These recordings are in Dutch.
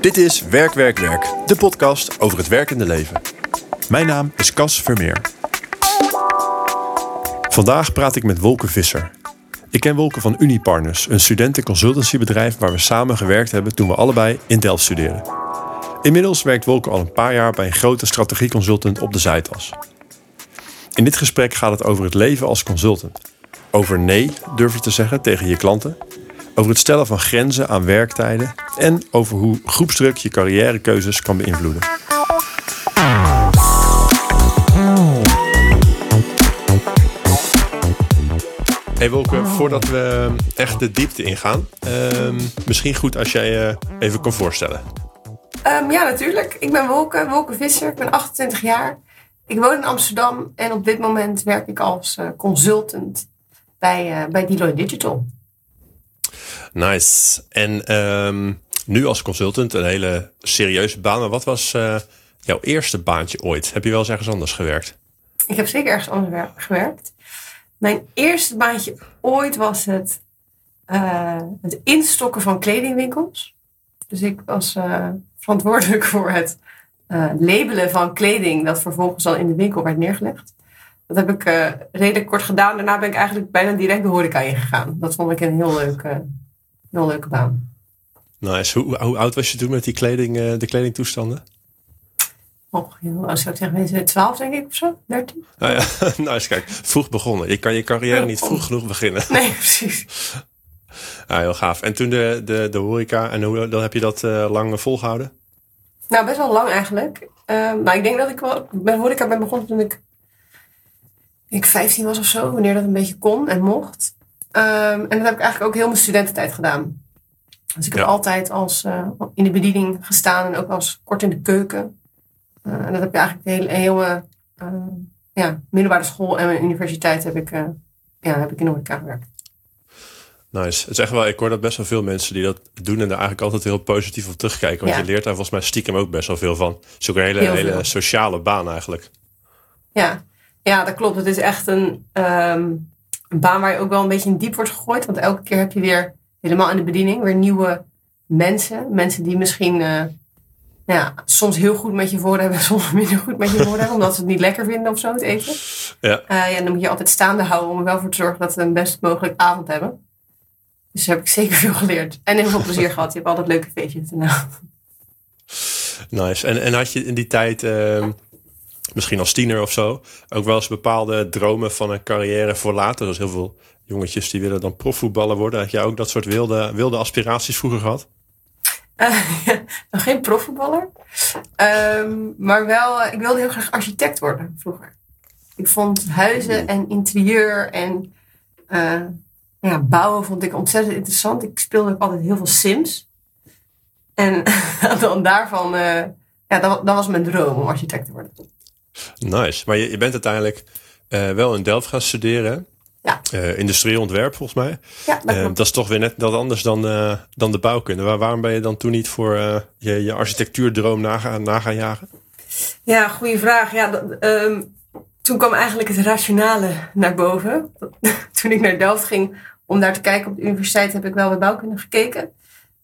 Dit is Werk, Werk, Werk, de podcast over het werkende leven. Mijn naam is Cas Vermeer. Vandaag praat ik met Wolke Visser. Ik ken Wolke van Unipartners, een studentenconsultancybedrijf waar we samen gewerkt hebben toen we allebei in Delft studeerden. Inmiddels werkt Wolke al een paar jaar bij een grote strategieconsultant op de Zuidas. In dit gesprek gaat het over het leven als consultant. Over nee durven te zeggen tegen je klanten. Over het stellen van grenzen aan werktijden. En over hoe groepsdruk je carrièrekeuzes kan beïnvloeden. Hey Wolke, voordat we echt de diepte ingaan, ehm, misschien goed als jij je even kan voorstellen. Um, ja, natuurlijk. Ik ben Wolke, Wolke Visser. Ik ben 28 jaar. Ik woon in Amsterdam en op dit moment werk ik als uh, consultant bij, uh, bij Deloitte Digital. Nice. En um, nu als consultant een hele serieuze baan. Maar wat was uh, jouw eerste baantje ooit? Heb je wel eens ergens anders gewerkt? Ik heb zeker ergens anders gewerkt. Mijn eerste baantje ooit was het, het instokken van kledingwinkels. Dus ik was verantwoordelijk voor het uh, labelen van kleding dat vervolgens al in de winkel werd neergelegd. Dat heb ik uh, redelijk kort gedaan. Daarna ben ik eigenlijk bijna direct de horeca ingegaan. Dat vond ik een heel leuke, heel leuke baan. Nice. Hoe, hoe oud was je toen met die kleding, uh, de kledingtoestanden? Oh, als ik zeg mensen 12 denk ik of zo, 13. Nou ja, nice. Kijk, vroeg begonnen. Je kan je carrière niet vroeg genoeg beginnen. Nee, precies. Ja, heel gaaf. En toen de, de, de horeca, en hoe dan heb je dat uh, lang volgehouden? Nou, best wel lang eigenlijk. Um, nou, ik denk dat ik wel bij horeca ben begonnen toen ik, ik 15 was of zo, wanneer dat een beetje kon en mocht. Um, en dat heb ik eigenlijk ook heel mijn studententijd gedaan. Dus ik heb ja. altijd als, uh, in de bediening gestaan en ook als kort in de keuken. Uh, en dat heb ik eigenlijk de hele, hele uh, ja, middelbare school en mijn universiteit heb ik, ja, heb ik in de horeca gewerkt. Nice. Het is echt wel, ik hoor dat best wel veel mensen die dat doen en daar eigenlijk altijd heel positief op terugkijken. Want Ja. je leert daar volgens mij stiekem ook best wel veel van. Het is ook een hele, hele sociale baan eigenlijk. Ja. ja, dat klopt. Het is echt een, ehm, een baan waar je ook wel een beetje in diep wordt gegooid. Want elke keer heb je weer helemaal in de bediening weer nieuwe mensen. Mensen die misschien eh, nou ja, soms heel goed met je voor hebben, soms minder goed met je voor hebben, omdat ze het niet lekker vinden of zo, het eten. Ja. Eh, ja, dan moet je altijd staande houden om er wel voor te zorgen dat ze een best mogelijk avond hebben. Dus daar heb ik zeker veel geleerd. En heel veel plezier gehad. Je hebt altijd leuke feestjes. Nou, Nice. En, en had je in die tijd, ehm, misschien als tiener of zo, ook wel eens bepaalde dromen van een carrière voor later? Er is heel veel jongetjes die willen dan profvoetballer worden. Had jij ook dat soort wilde, wilde aspiraties vroeger gehad? Eh, nog geen profvoetballer. Ehm, maar wel, eh, ik wilde heel graag architect worden vroeger. Ik vond huizen en interieur en eh, ja, bouwen vond ik ontzettend interessant. Ik speelde ook altijd heel veel Sims. En dan daarvan, ja, dat, dat was mijn droom om architect te worden. Nice. Maar je, je bent uiteindelijk wel in Delft gaan studeren. Ja. Eh, industrieel ontwerp volgens mij. Ja, dat Eh, dat is toch weer net dat anders dan, eh, dan de bouwkunde. Waar, waarom ben je dan toen niet voor je, je architectuurdroom na, gaan- na gaan jagen? Ja, goede vraag. Ja, dat, ehm, toen kwam eigenlijk het rationale naar boven. toen ik naar Delft ging om daar te kijken op de universiteit, heb ik wel bij bouwkunde gekeken.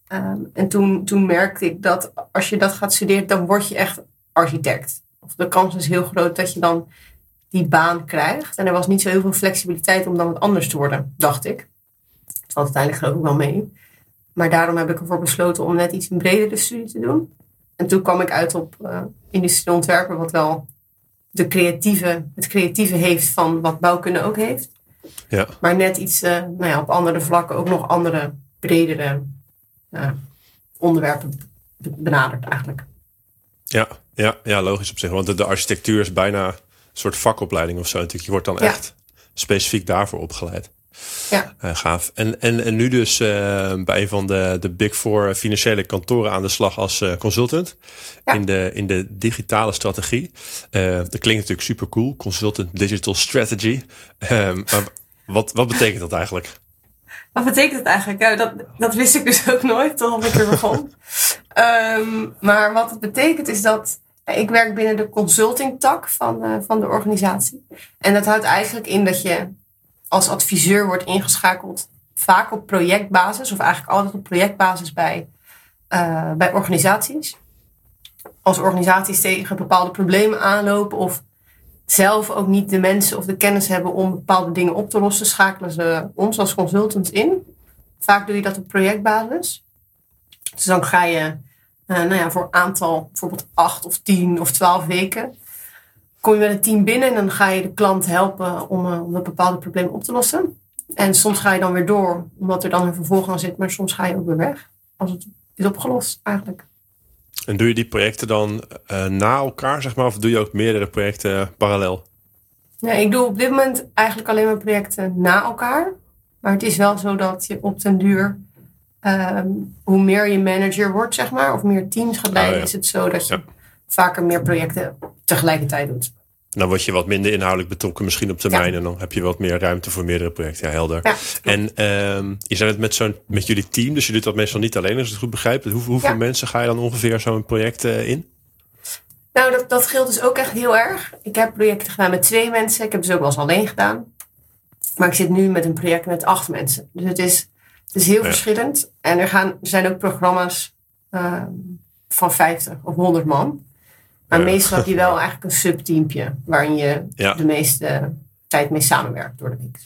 Ehm, en toen, toen merkte ik dat als je dat gaat studeren, dan word je echt architect. Of de kans is heel groot dat je dan die baan krijgt. En er was niet zo heel veel flexibiliteit om dan wat anders te worden, dacht ik. Het valt uiteindelijk geloof ik wel mee. Maar daarom heb ik ervoor besloten om net iets een bredere studie te doen. En toen kwam ik uit op uh, industrieel ontwerpen, wat wel de creatieve, het creatieve heeft van wat bouwkunde ook heeft. Ja. Maar net iets uh, nou ja, op andere vlakken ook nog andere, bredere uh, onderwerpen benaderd eigenlijk. Ja, ja, ja, logisch op zich. Want de, de architectuur is bijna soort vakopleiding of zo. Natuurlijk. Je wordt dan Ja. echt specifiek daarvoor opgeleid. Ja. Eh, gaaf. En, en, en nu dus eh, bij een van de, de Big Four financiële kantoren aan de slag als eh, consultant. Ja. In, de, in de digitale strategie. Dat klinkt natuurlijk super cool. Consultant Digital Strategy. Ehm, maar wat, wat betekent dat eigenlijk? Wat betekent het eigenlijk? Ja, dat, dat wist ik dus ook nooit totdat ik er begon. um, maar wat het betekent is dat ik werk binnen de consulting tak van, uh, van de organisatie. En dat houdt eigenlijk in dat je als adviseur wordt ingeschakeld vaak op projectbasis of eigenlijk altijd op projectbasis bij eh, bij organisaties. Als organisaties tegen bepaalde problemen aanlopen of zelf ook niet de mensen of de kennis hebben om bepaalde dingen op te lossen, schakelen ze ons als consultants in. Vaak doe je dat op projectbasis. Dus dan ga je uh, nou ja, voor een aantal, bijvoorbeeld acht of tien of twaalf weken, kom je met een team binnen en dan ga je de klant helpen om, uh, om een bepaalde probleem op te lossen. En soms ga je dan weer door, omdat er dan een vervolg aan zit, maar soms ga je ook weer weg als het is opgelost eigenlijk. En doe je die projecten dan uh, na elkaar, zeg maar, of doe je ook meerdere projecten parallel? Nee, ik doe op dit moment eigenlijk alleen maar projecten na elkaar. Maar het is wel zo dat je op den duur, um, hoe meer je manager wordt, zeg maar, of meer teams gaat leiden, oh, ja. is het zo dat je ja. vaker meer projecten tegelijkertijd doet. Dan word je wat minder inhoudelijk betrokken misschien op termijn. Ja. En dan heb je wat meer ruimte voor meerdere projecten. Ja, helder. Ja, en um, je zei het met, zo'n, met jullie team. Dus je doet dat meestal niet alleen, als ik het goed begrijp. Hoe, hoeveel ja. mensen ga je dan ongeveer zo'n project uh, in? Nou, dat, dat geldt dus ook echt heel erg. Ik heb projecten gedaan met twee mensen. Ik heb dus ook wel eens alleen gedaan. Maar ik zit nu met een project met acht mensen. Dus het is, het is heel verschillend. En er, gaan, er zijn ook programma's uh, van 50 of 100 man. Maar ja. meestal heb je wel eigenlijk een subteampje waarin je ja. de meeste tijd mee samenwerkt door de week.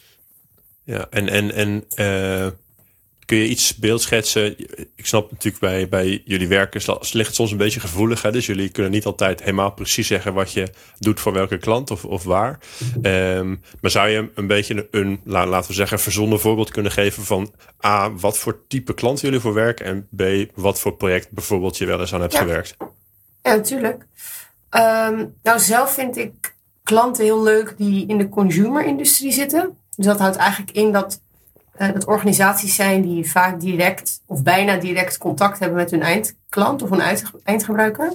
Ja, en, en, en uh, kun je iets beeldschetsen? Ik snap natuurlijk bij, bij jullie werkers ligt het soms een beetje gevoelig. Hè? Dus jullie kunnen niet altijd helemaal precies zeggen wat je doet voor welke klant of, of waar. Um, maar zou je een beetje een, laten we zeggen, verzonnen voorbeeld kunnen geven van A, wat voor type klant jullie voor werken en B, wat voor project bijvoorbeeld je wel eens aan hebt ja. gewerkt? Ja, natuurlijk. Um, nou, zelf vind ik klanten heel leuk die in de consumer-industrie zitten. Dus dat houdt eigenlijk in dat, dat organisaties zijn die vaak direct of bijna direct contact hebben met hun eindklant of een eindgebruiker.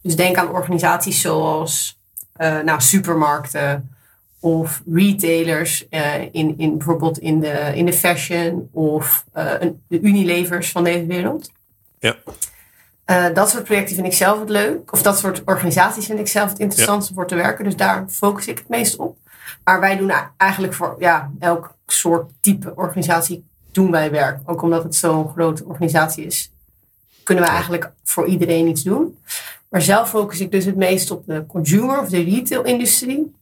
Dus denk aan organisaties zoals uh, nou, supermarkten of retailers uh, in, in bijvoorbeeld in de, in de fashion of de Unilevers van deze wereld. Ja. Dat soort projecten vind ik zelf het leuk. Of dat soort organisaties vind ik zelf het interessantste ja. voor te werken. Dus daar focus ik het meest op. Maar wij doen eigenlijk voor ja, elk soort type organisatie doen wij werk. Ook omdat het zo'n grote organisatie is, kunnen we eigenlijk voor iedereen iets doen. Maar zelf focus ik dus het meest op de consumer of de retail-industrie.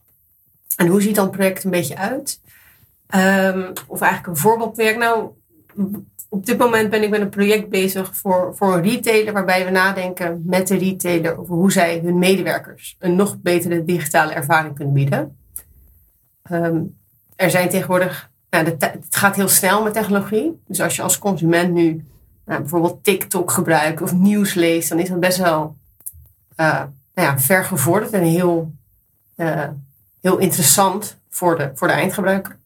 En hoe ziet dan het project een beetje uit? Um, of eigenlijk een voorbeeldproject. Nou, op dit moment ben ik met een project bezig voor, voor een retailer waarbij we nadenken met de retailer over hoe zij hun medewerkers een nog betere digitale ervaring kunnen bieden. Um, er zijn tegenwoordig, nou, het gaat heel snel met technologie. Dus als je als consument nu nou, bijvoorbeeld TikTok gebruikt of nieuws leest, dan is dat best wel uh, nou ja, ver gevorderd en heel, uh, heel interessant voor de, voor de eindgebruiker.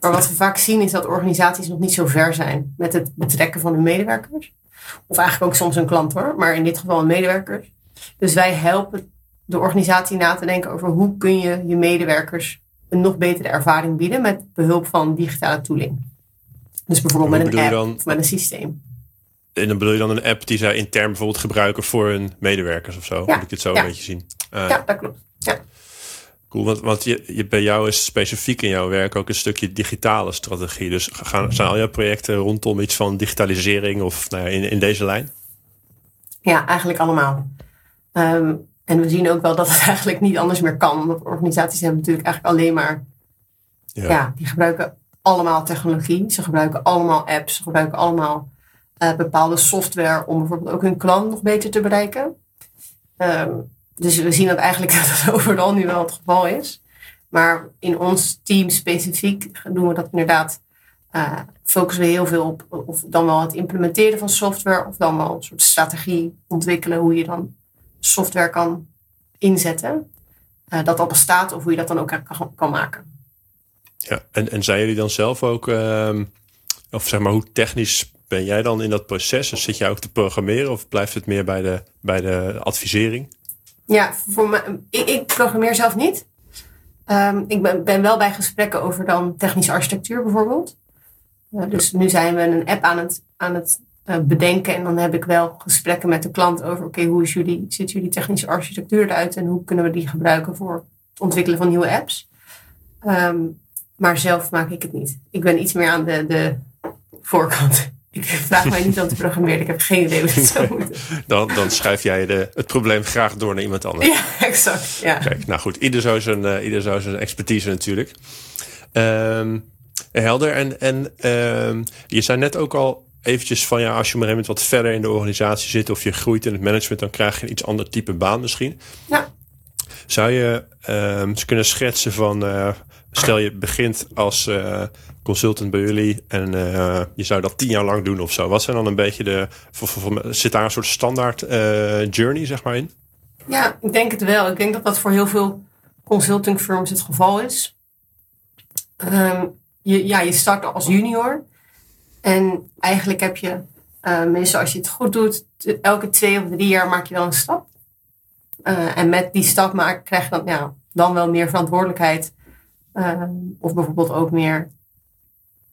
Maar wat we vaak zien is dat organisaties nog niet zo ver zijn met het betrekken van hun medewerkers. Of eigenlijk ook soms een klant hoor, maar in dit geval een medewerkers. Dus wij helpen de organisatie na te denken over hoe kun je je medewerkers een nog betere ervaring bieden met behulp van digitale tooling. Dus bijvoorbeeld met een app dan, of met een systeem. En dan bedoel je dan een app die zij intern bijvoorbeeld gebruiken voor hun medewerkers of zo? Ja, Moet ik het zo ja. een beetje zien? Uh, ja, dat klopt. Ja. Cool, want, want je, je, bij jou is specifiek in jouw werk ook een stukje digitale strategie. Dus gaan, zijn al jouw projecten rondom iets van digitalisering of nou ja, in, in deze lijn? Ja, eigenlijk allemaal. Um, en we zien ook wel dat het eigenlijk niet anders meer kan. Want organisaties hebben natuurlijk eigenlijk alleen maar... Ja, ja die gebruiken allemaal technologie. Ze gebruiken allemaal apps. Ze gebruiken allemaal uh, bepaalde software om bijvoorbeeld ook hun klant nog beter te bereiken. Um, dus we zien dat eigenlijk dat het overal nu wel het geval is. Maar in ons team specifiek doen we dat inderdaad. Uh, focussen we heel veel op of dan wel het implementeren van software, of dan wel een soort strategie ontwikkelen hoe je dan software kan inzetten. Uh, dat al bestaat, of hoe je dat dan ook kan, kan maken. Ja, en, en zijn jullie dan zelf ook, uh, of zeg maar, hoe technisch ben jij dan in dat proces? Zit jij ook te programmeren of blijft het meer bij de, bij de advisering? Ja, voor me, ik, ik programmeer zelf niet. Um, ik ben, ben, wel bij gesprekken over dan technische architectuur bijvoorbeeld. Uh, dus nu zijn we een app aan het, aan het uh, bedenken en dan heb ik wel gesprekken met de klant over oké, okay, hoe is jullie, ziet jullie technische architectuur eruit en hoe kunnen we die gebruiken voor het ontwikkelen van nieuwe apps. Um, maar zelf maak ik het niet. Ik ben iets meer aan de, de voorkant. Ik vraag mij niet aan te programmeren. Ik heb geen idee hoe het zou moeten. Dan, dan schuif jij de, het probleem graag door naar iemand anders. Ja, exact. Ja. Kijk, nou goed. Ieder zo zijn, uh, ieder zo zijn expertise natuurlijk. Um, helder. En, en um, je zei net ook al eventjes van... ja, als je op een gegeven moment wat verder in de organisatie zit... of je groeit in het management... dan krijg je een iets ander type baan misschien. Ja. Zou je um, kunnen schetsen van... Uh, stel je begint als uh, consultant bij jullie en uh, je zou dat tien jaar lang doen of zo. Wat zijn dan een beetje de. Voor, voor, zit daar een soort standaard journey, zeg maar, in? Ja, ik denk het wel. Ik denk dat dat voor heel veel consulting firms het geval is. Um, je, ja, je start als junior. En eigenlijk heb je, uh, meestal als je het goed doet, elke twee of drie jaar maak je wel een stap. Uh, en met die stap maak, krijg je dan, ja, dan wel meer verantwoordelijkheid. Uh, of bijvoorbeeld ook meer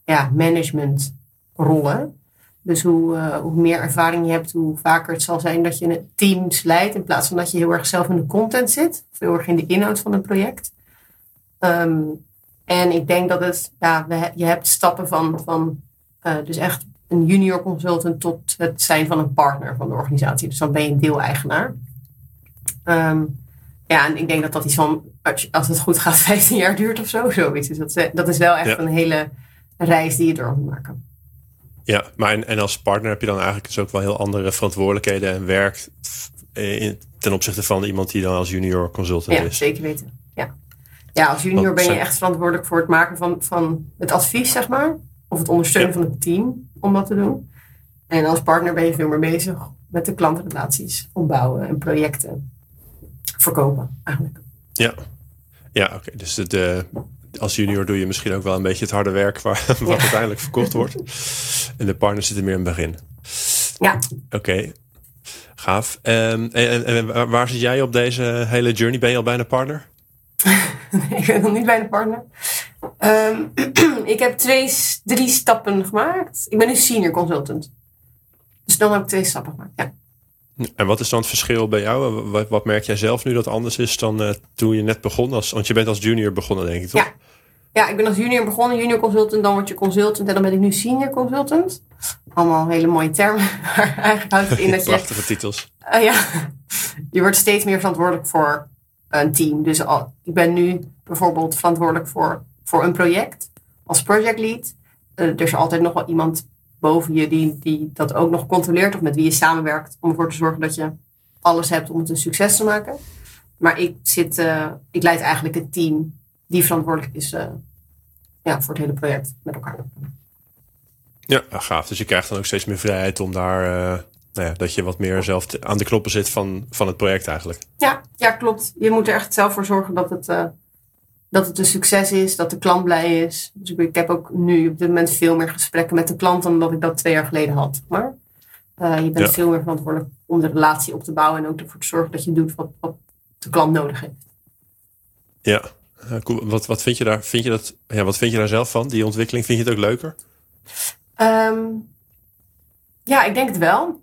ja, managementrollen. Dus hoe, hoe meer ervaring je hebt, hoe vaker het zal zijn dat je teams leidt. In plaats van dat je heel erg zelf in de content zit. Of heel erg in de inhoud van het project. Um, en ik denk dat het, ja, je hebt stappen van, van uh, dus echt een junior consultant tot het zijn van een partner van de organisatie. Dus dan ben je een deeleigenaar. Um, ja, en ik denk dat dat iets van, als het goed gaat, 15 jaar duurt of zo. Zoiets. Dus dat, dat is wel echt ja. een hele reis die je door moet maken. Ja, maar en, en als partner heb je dan eigenlijk dus ook wel heel andere verantwoordelijkheden en werk in, ten opzichte van iemand die dan als junior consultant ja, is. Zeker weten. Ja. ja, als junior ben je echt verantwoordelijk voor het maken van, van het advies, zeg maar. Of het ondersteunen van het team om dat te doen. En als partner ben je veel meer bezig met de klantrelaties opbouwen en projecten verkopen eigenlijk. Ja, ja oké. Okay. Dus de, als junior doe je misschien ook wel een beetje het harde werk waar, wat ja. uiteindelijk verkocht wordt. En de partners zitten meer in het begin. Ja. Oké, okay. gaaf. Um, en, en, en, waar zit jij op deze hele journey? Ben je al bijna partner? nee, ik ben nog niet bijna partner. Um, ik heb twee, drie stappen gemaakt. Ik ben nu senior consultant. Dus dan heb ik twee stappen gemaakt, ja. En wat is dan het verschil bij jou? Wat, wat merk jij zelf nu dat anders is dan uh, toen je net begon? Als, want je bent als junior begonnen, denk ik, toch? Ja. ja, ik ben als junior begonnen, junior consultant. Dan word je consultant en dan ben ik nu senior consultant. Allemaal hele mooie termen. Maar eigenlijk houdt het in dat je... Prachtige titels. Uh, ja, je wordt steeds meer verantwoordelijk voor een team. Dus al, ik ben nu bijvoorbeeld verantwoordelijk voor, voor een project als project lead. Uh, er is altijd nog wel iemand boven je die, die dat ook nog controleert of met wie je samenwerkt om ervoor te zorgen dat je alles hebt om het een succes te maken. Maar ik zit, uh, ik leid eigenlijk het team die verantwoordelijk is uh, ja, voor het hele project met elkaar. Ja, gaaf. Dus je krijgt dan ook steeds meer vrijheid om daar, uh, nou ja, dat je wat meer zelf aan de knoppen zit van, van het project eigenlijk. Ja, ja, klopt. Je moet er echt zelf voor zorgen dat het dat het een succes is, dat de klant blij is. Dus ik heb ook nu op dit moment veel meer gesprekken met de klant dan dat ik dat twee jaar geleden had. Maar uh, je bent ja. veel meer verantwoordelijk om de relatie op te bouwen en ook ervoor te zorgen dat je doet wat, wat de klant nodig heeft. Ja, cool. wat, wat, vind je daar, vind je dat, ja, wat vind je daar zelf van, die ontwikkeling? Vind je het ook leuker? Um, ja, ik denk het wel.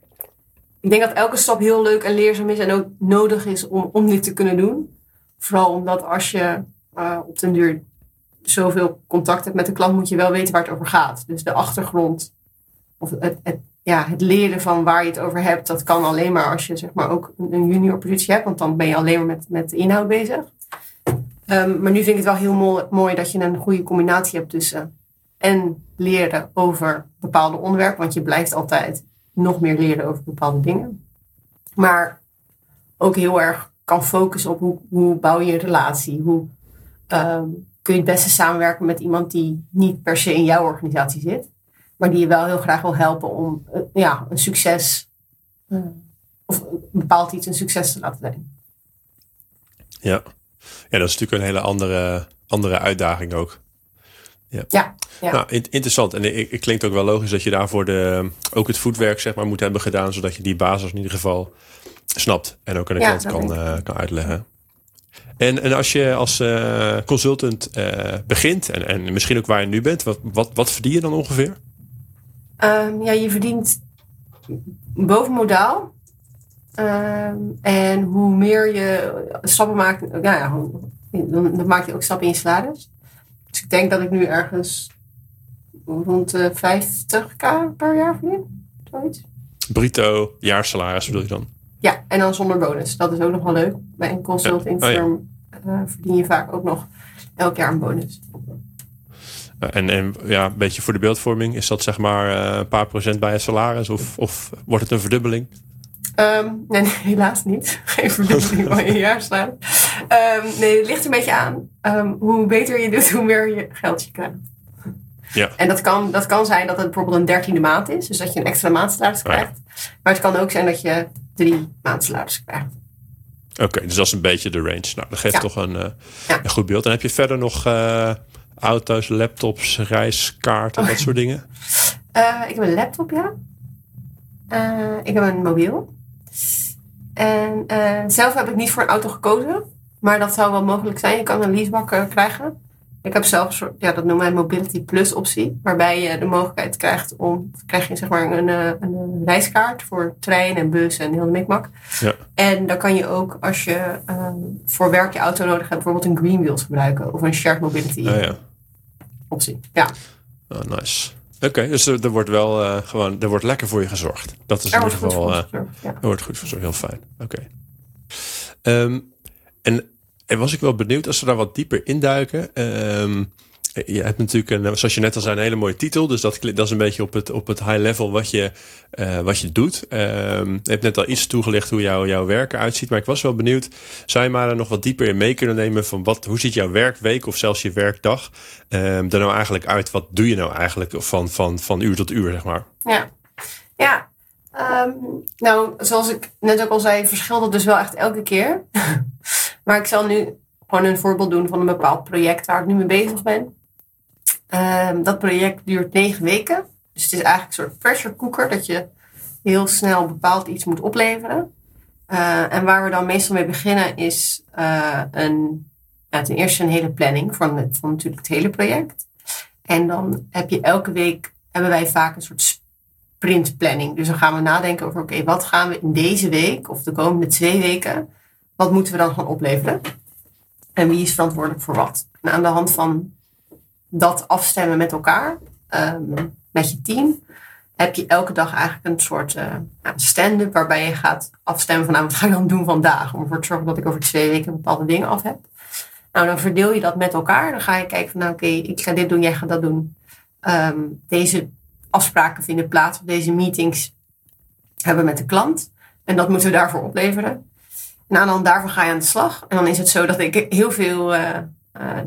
Ik denk dat elke stap heel leuk en leerzaam is en ook nodig is om, om dit te kunnen doen. Vooral omdat als je uh, op den duur zoveel contact hebt met de klant, moet je wel weten waar het over gaat. Dus de achtergrond of het, ja, het leren van waar je het over hebt, dat kan alleen maar als je zeg maar, ook een junior positie hebt, want dan ben je alleen maar met, met de inhoud bezig. Um, maar nu vind ik het wel heel mooi, dat je een goede combinatie hebt tussen en leren over bepaalde onderwerpen, want je blijft altijd nog meer leren over bepaalde dingen. Maar ook heel erg kan focussen op hoe, hoe bouw je een relatie, hoe um, kun je het beste samenwerken met iemand die niet per se in jouw organisatie zit, maar die je wel heel graag wil helpen om uh, ja, een succes uh, of een bepaald iets een succes te laten zijn. Ja. ja, dat is natuurlijk een hele andere, andere uitdaging ook. Ja, ja, ja. Nou, interessant. En het klinkt ook wel logisch dat je daarvoor de, ook het voetwerk zeg maar, moet hebben gedaan, zodat je die basis in ieder geval snapt en ook aan de Ja, klant kan, ik. eh, kan uitleggen. En, en als je als eh, consultant eh, begint, en, en misschien ook waar je nu bent, wat, wat, wat verdien je dan ongeveer? Um, ja, je verdient boven modaal. Um, en hoe meer je stappen maakt, ja, ja, dan, dan maak je ook stappen in je salaris. Dus ik denk dat ik nu ergens rond de 50k per jaar verdienen. Zoiets. Bruto jaarsalaris bedoel je dan? Ja, en dan zonder bonus. Dat is ook nog wel leuk. Bij een consulting. Oh, firm eh, verdien je vaak ook nog elk jaar een bonus. Uh, En, en ja, een beetje voor de beeldvorming. Is dat zeg maar eh, een paar procent bij het salaris? Of, of wordt het een verdubbeling? Ehm, nee, nee, helaas niet. Geen verdubbeling van je jaarsalaris. Ehm nee, het ligt een beetje aan. Ehm, hoe beter je doet, hoe meer je geld je krijgt. Ja. En dat kan, dat kan zijn dat het bijvoorbeeld een dertiende maand is. Dus dat je een extra maandsalaris Oh ja. krijgt. Maar het kan ook zijn dat je drie krijgt. Oké, dus dat is een beetje de range. Nou, dat geeft Ja. toch een, eh, Ja. een goed beeld. En heb je verder nog eh, auto's, laptops, reiskaarten, Oh. dat soort dingen? Eh, ik heb een laptop, ja. Ik heb een mobiel. En zelf heb ik niet voor een auto gekozen. Maar dat zou wel mogelijk zijn. Je kan een leasebak krijgen. Ik heb zelf een soort, ja, dat noemen wij Mobility Plus optie. Waarbij je de mogelijkheid krijgt om, krijg je zeg maar een, een reiskaart voor trein en bus en heel de mikmak. Ja. En dan kan je ook, als je ehm, voor werk je auto nodig hebt, bijvoorbeeld een Green Wheels gebruiken. Of een Shared Mobility Oh ja, optie. Ja, oh, nice. Oké, dus er, er wordt wel eh, gewoon, er wordt lekker voor je gezorgd. Dat is er in ieder geval, ja. er wordt goed voor zo heel fijn. Oké. Ehm, en, en was ik wel benieuwd als we daar wat dieper induiken. Ehm je hebt natuurlijk, zoals je net al zei, een hele mooie titel. Dus dat, dat is een beetje op het, op het high level wat je, eh, wat je doet. Ehm je hebt net al iets toegelicht hoe jouw jouw werk eruit. Maar ik was wel benieuwd, zou je maar er nog wat dieper in mee kunnen nemen van wat, hoe ziet jouw werkweek of zelfs je werkdag ehm er nou eigenlijk uit? Wat doe je nou eigenlijk van, van, van uur tot uur, zeg maar? Ja, ja. Nou, zoals ik net ook al zei, verschilt het dus wel echt elke keer. maar ik zal nu gewoon een voorbeeld doen van een bepaald project waar ik nu mee bezig ben. Ehm, dat project duurt negen weken. Dus het is eigenlijk een soort pressure cooker dat je heel snel bepaald iets moet opleveren. Eh, en waar we dan meestal mee beginnen is eh, een, ja, ten eerste een hele planning van, het, van natuurlijk het hele project. En dan heb je elke week, hebben wij vaak een soort sprintplanning. Dus dan gaan we nadenken over, oké, wat gaan we in deze week of de komende twee weken, wat moeten we dan gaan opleveren? En wie is verantwoordelijk voor wat? En aan de hand van dat afstemmen met elkaar, ehm, met je team, heb je elke dag eigenlijk een soort ja, stand-up waarbij je gaat afstemmen van, nou, wat ga ik dan doen vandaag? Om ervoor te zorgen dat ik over twee weken bepaalde dingen af heb. Nou, dan verdeel je dat met elkaar. Dan ga je kijken van, nou oké, ik ga dit doen, jij gaat dat doen. Ehm, deze afspraken vinden plaats, of deze meetings hebben we met de klant. En dat moeten we daarvoor opleveren. De hand daarvan ga je aan de slag. En dan is het zo dat ik heel veel,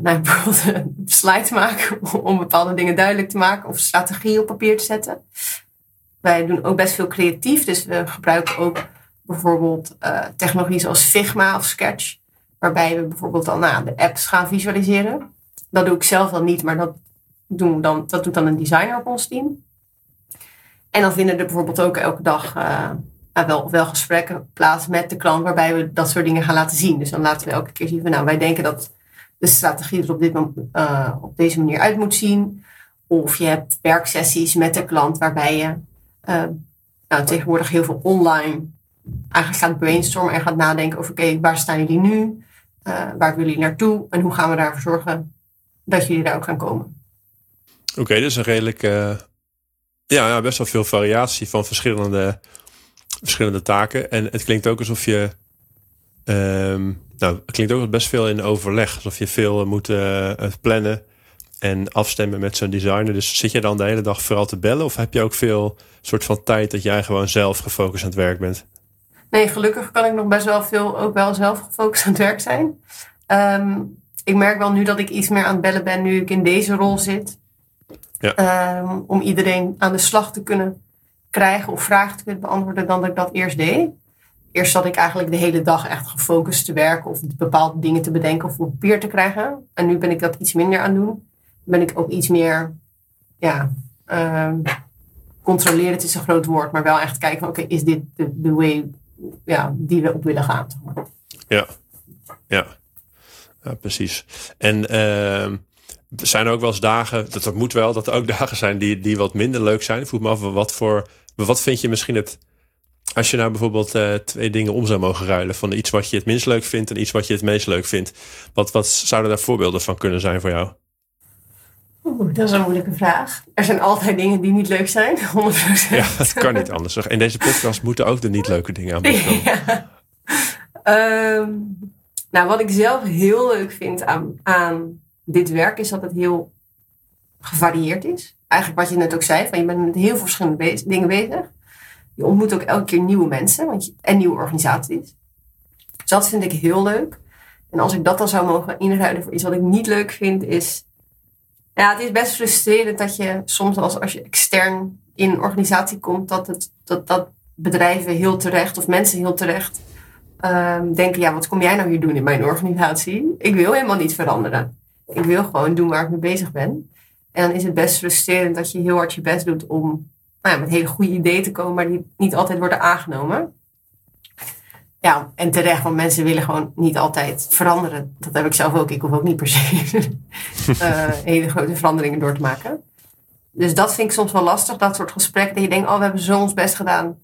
nou, bijvoorbeeld een slide maak om bepaalde dingen duidelijk te maken of strategie op papier te zetten. Wij doen ook best veel creatief, dus we gebruiken ook bijvoorbeeld eh, technologie zoals Figma of Sketch, waarbij we bijvoorbeeld dan nou, de apps gaan visualiseren. Dat doe ik zelf dan niet, maar dat, doen we dan, dat doet dan een designer op ons team. En dan vinden er bijvoorbeeld ook elke dag nou, wel, wel gesprekken plaats met de klant, waarbij we dat soort dingen gaan laten zien. Dus dan laten we elke keer zien van, nou, wij denken dat de strategie er op, dit, eh, op deze manier uit moet zien. Of je hebt werksessies met de klant waarbij je eh, nou, tegenwoordig heel veel online eigenlijk gaat brainstormen en gaat nadenken over oké, waar staan jullie nu? Eh, waar willen jullie naartoe? En hoe gaan we ervoor zorgen dat jullie daar ook gaan komen? Oké, dus een redelijk, ja, best wel veel variatie van verschillende, verschillende taken. En het klinkt ook alsof je, ehm, nou, het klinkt ook best veel in overleg. Alsof je veel moet eh, plannen en afstemmen met zo'n designer. Dus zit je dan de hele dag vooral te bellen? Of heb je ook veel soort van tijd dat jij gewoon zelf gefocust aan het werk bent? Nee, gelukkig kan ik nog best wel veel ook wel zelf gefocust aan het werk zijn. Ehm, ik merk wel nu dat ik iets meer aan het bellen ben nu ik in deze rol zit. Ja. Ehm, om iedereen aan de slag te kunnen krijgen of vragen te kunnen beantwoorden dan dat ik dat eerst deed. Eerst zat ik eigenlijk de hele dag echt gefocust te werken of bepaalde dingen te bedenken of op papier te krijgen. En nu ben ik dat iets minder aan doen. Ben ik ook iets meer, ja, ehm, controleren, het is een groot woord, maar wel echt kijken oké, is dit de, way ja, die we op willen gaan? Ja, ja. ja precies. En er zijn ook wel eens dagen, dat, dat moet wel, dat er ook dagen zijn die, die wat minder leuk zijn. Vroeg me af, wat voor, wat vind je misschien het, als je nou bijvoorbeeld eh, twee dingen om zou mogen ruilen, van iets wat je het minst leuk vindt en iets wat je het meest leuk vindt. Wat, wat zouden daar voorbeelden van kunnen zijn voor jou? Oeh, dat is een moeilijke vraag. Er zijn altijd dingen die niet leuk zijn, 100%. Ja, dat kan niet anders. In deze podcast moeten ook de niet leuke dingen aan bod komen. Ja. Ehm, nou, wat ik zelf heel leuk vind aan, aan dit werk is dat het heel gevarieerd is. Eigenlijk wat je net ook zei, van je bent met heel verschillende dingen bezig. Je ontmoet ook elke keer nieuwe mensen want je, en nieuwe organisaties. Dus dat vind ik heel leuk. En als ik dat dan zou mogen inruilen voor iets wat ik niet leuk vind, is... Ja, het is best frustrerend dat je soms als, als je extern in een organisatie komt, dat, het, dat, dat bedrijven heel terecht of mensen heel terecht ehm, denken, ja, wat kom jij nou hier doen in mijn organisatie? Ik wil helemaal niet veranderen. Ik wil gewoon doen waar ik mee bezig ben. En dan is het best frustrerend dat je heel hard je best doet om nou ja, met hele goede ideeën te komen, maar die niet altijd worden aangenomen. Ja, en terecht, want mensen willen gewoon niet altijd veranderen. Dat heb ik zelf ook. Ik hoef ook niet per se eh, hele grote veranderingen door te maken. Dus dat vind ik soms wel lastig, dat soort gesprekken. Dat je denkt, oh, we hebben zo ons best gedaan.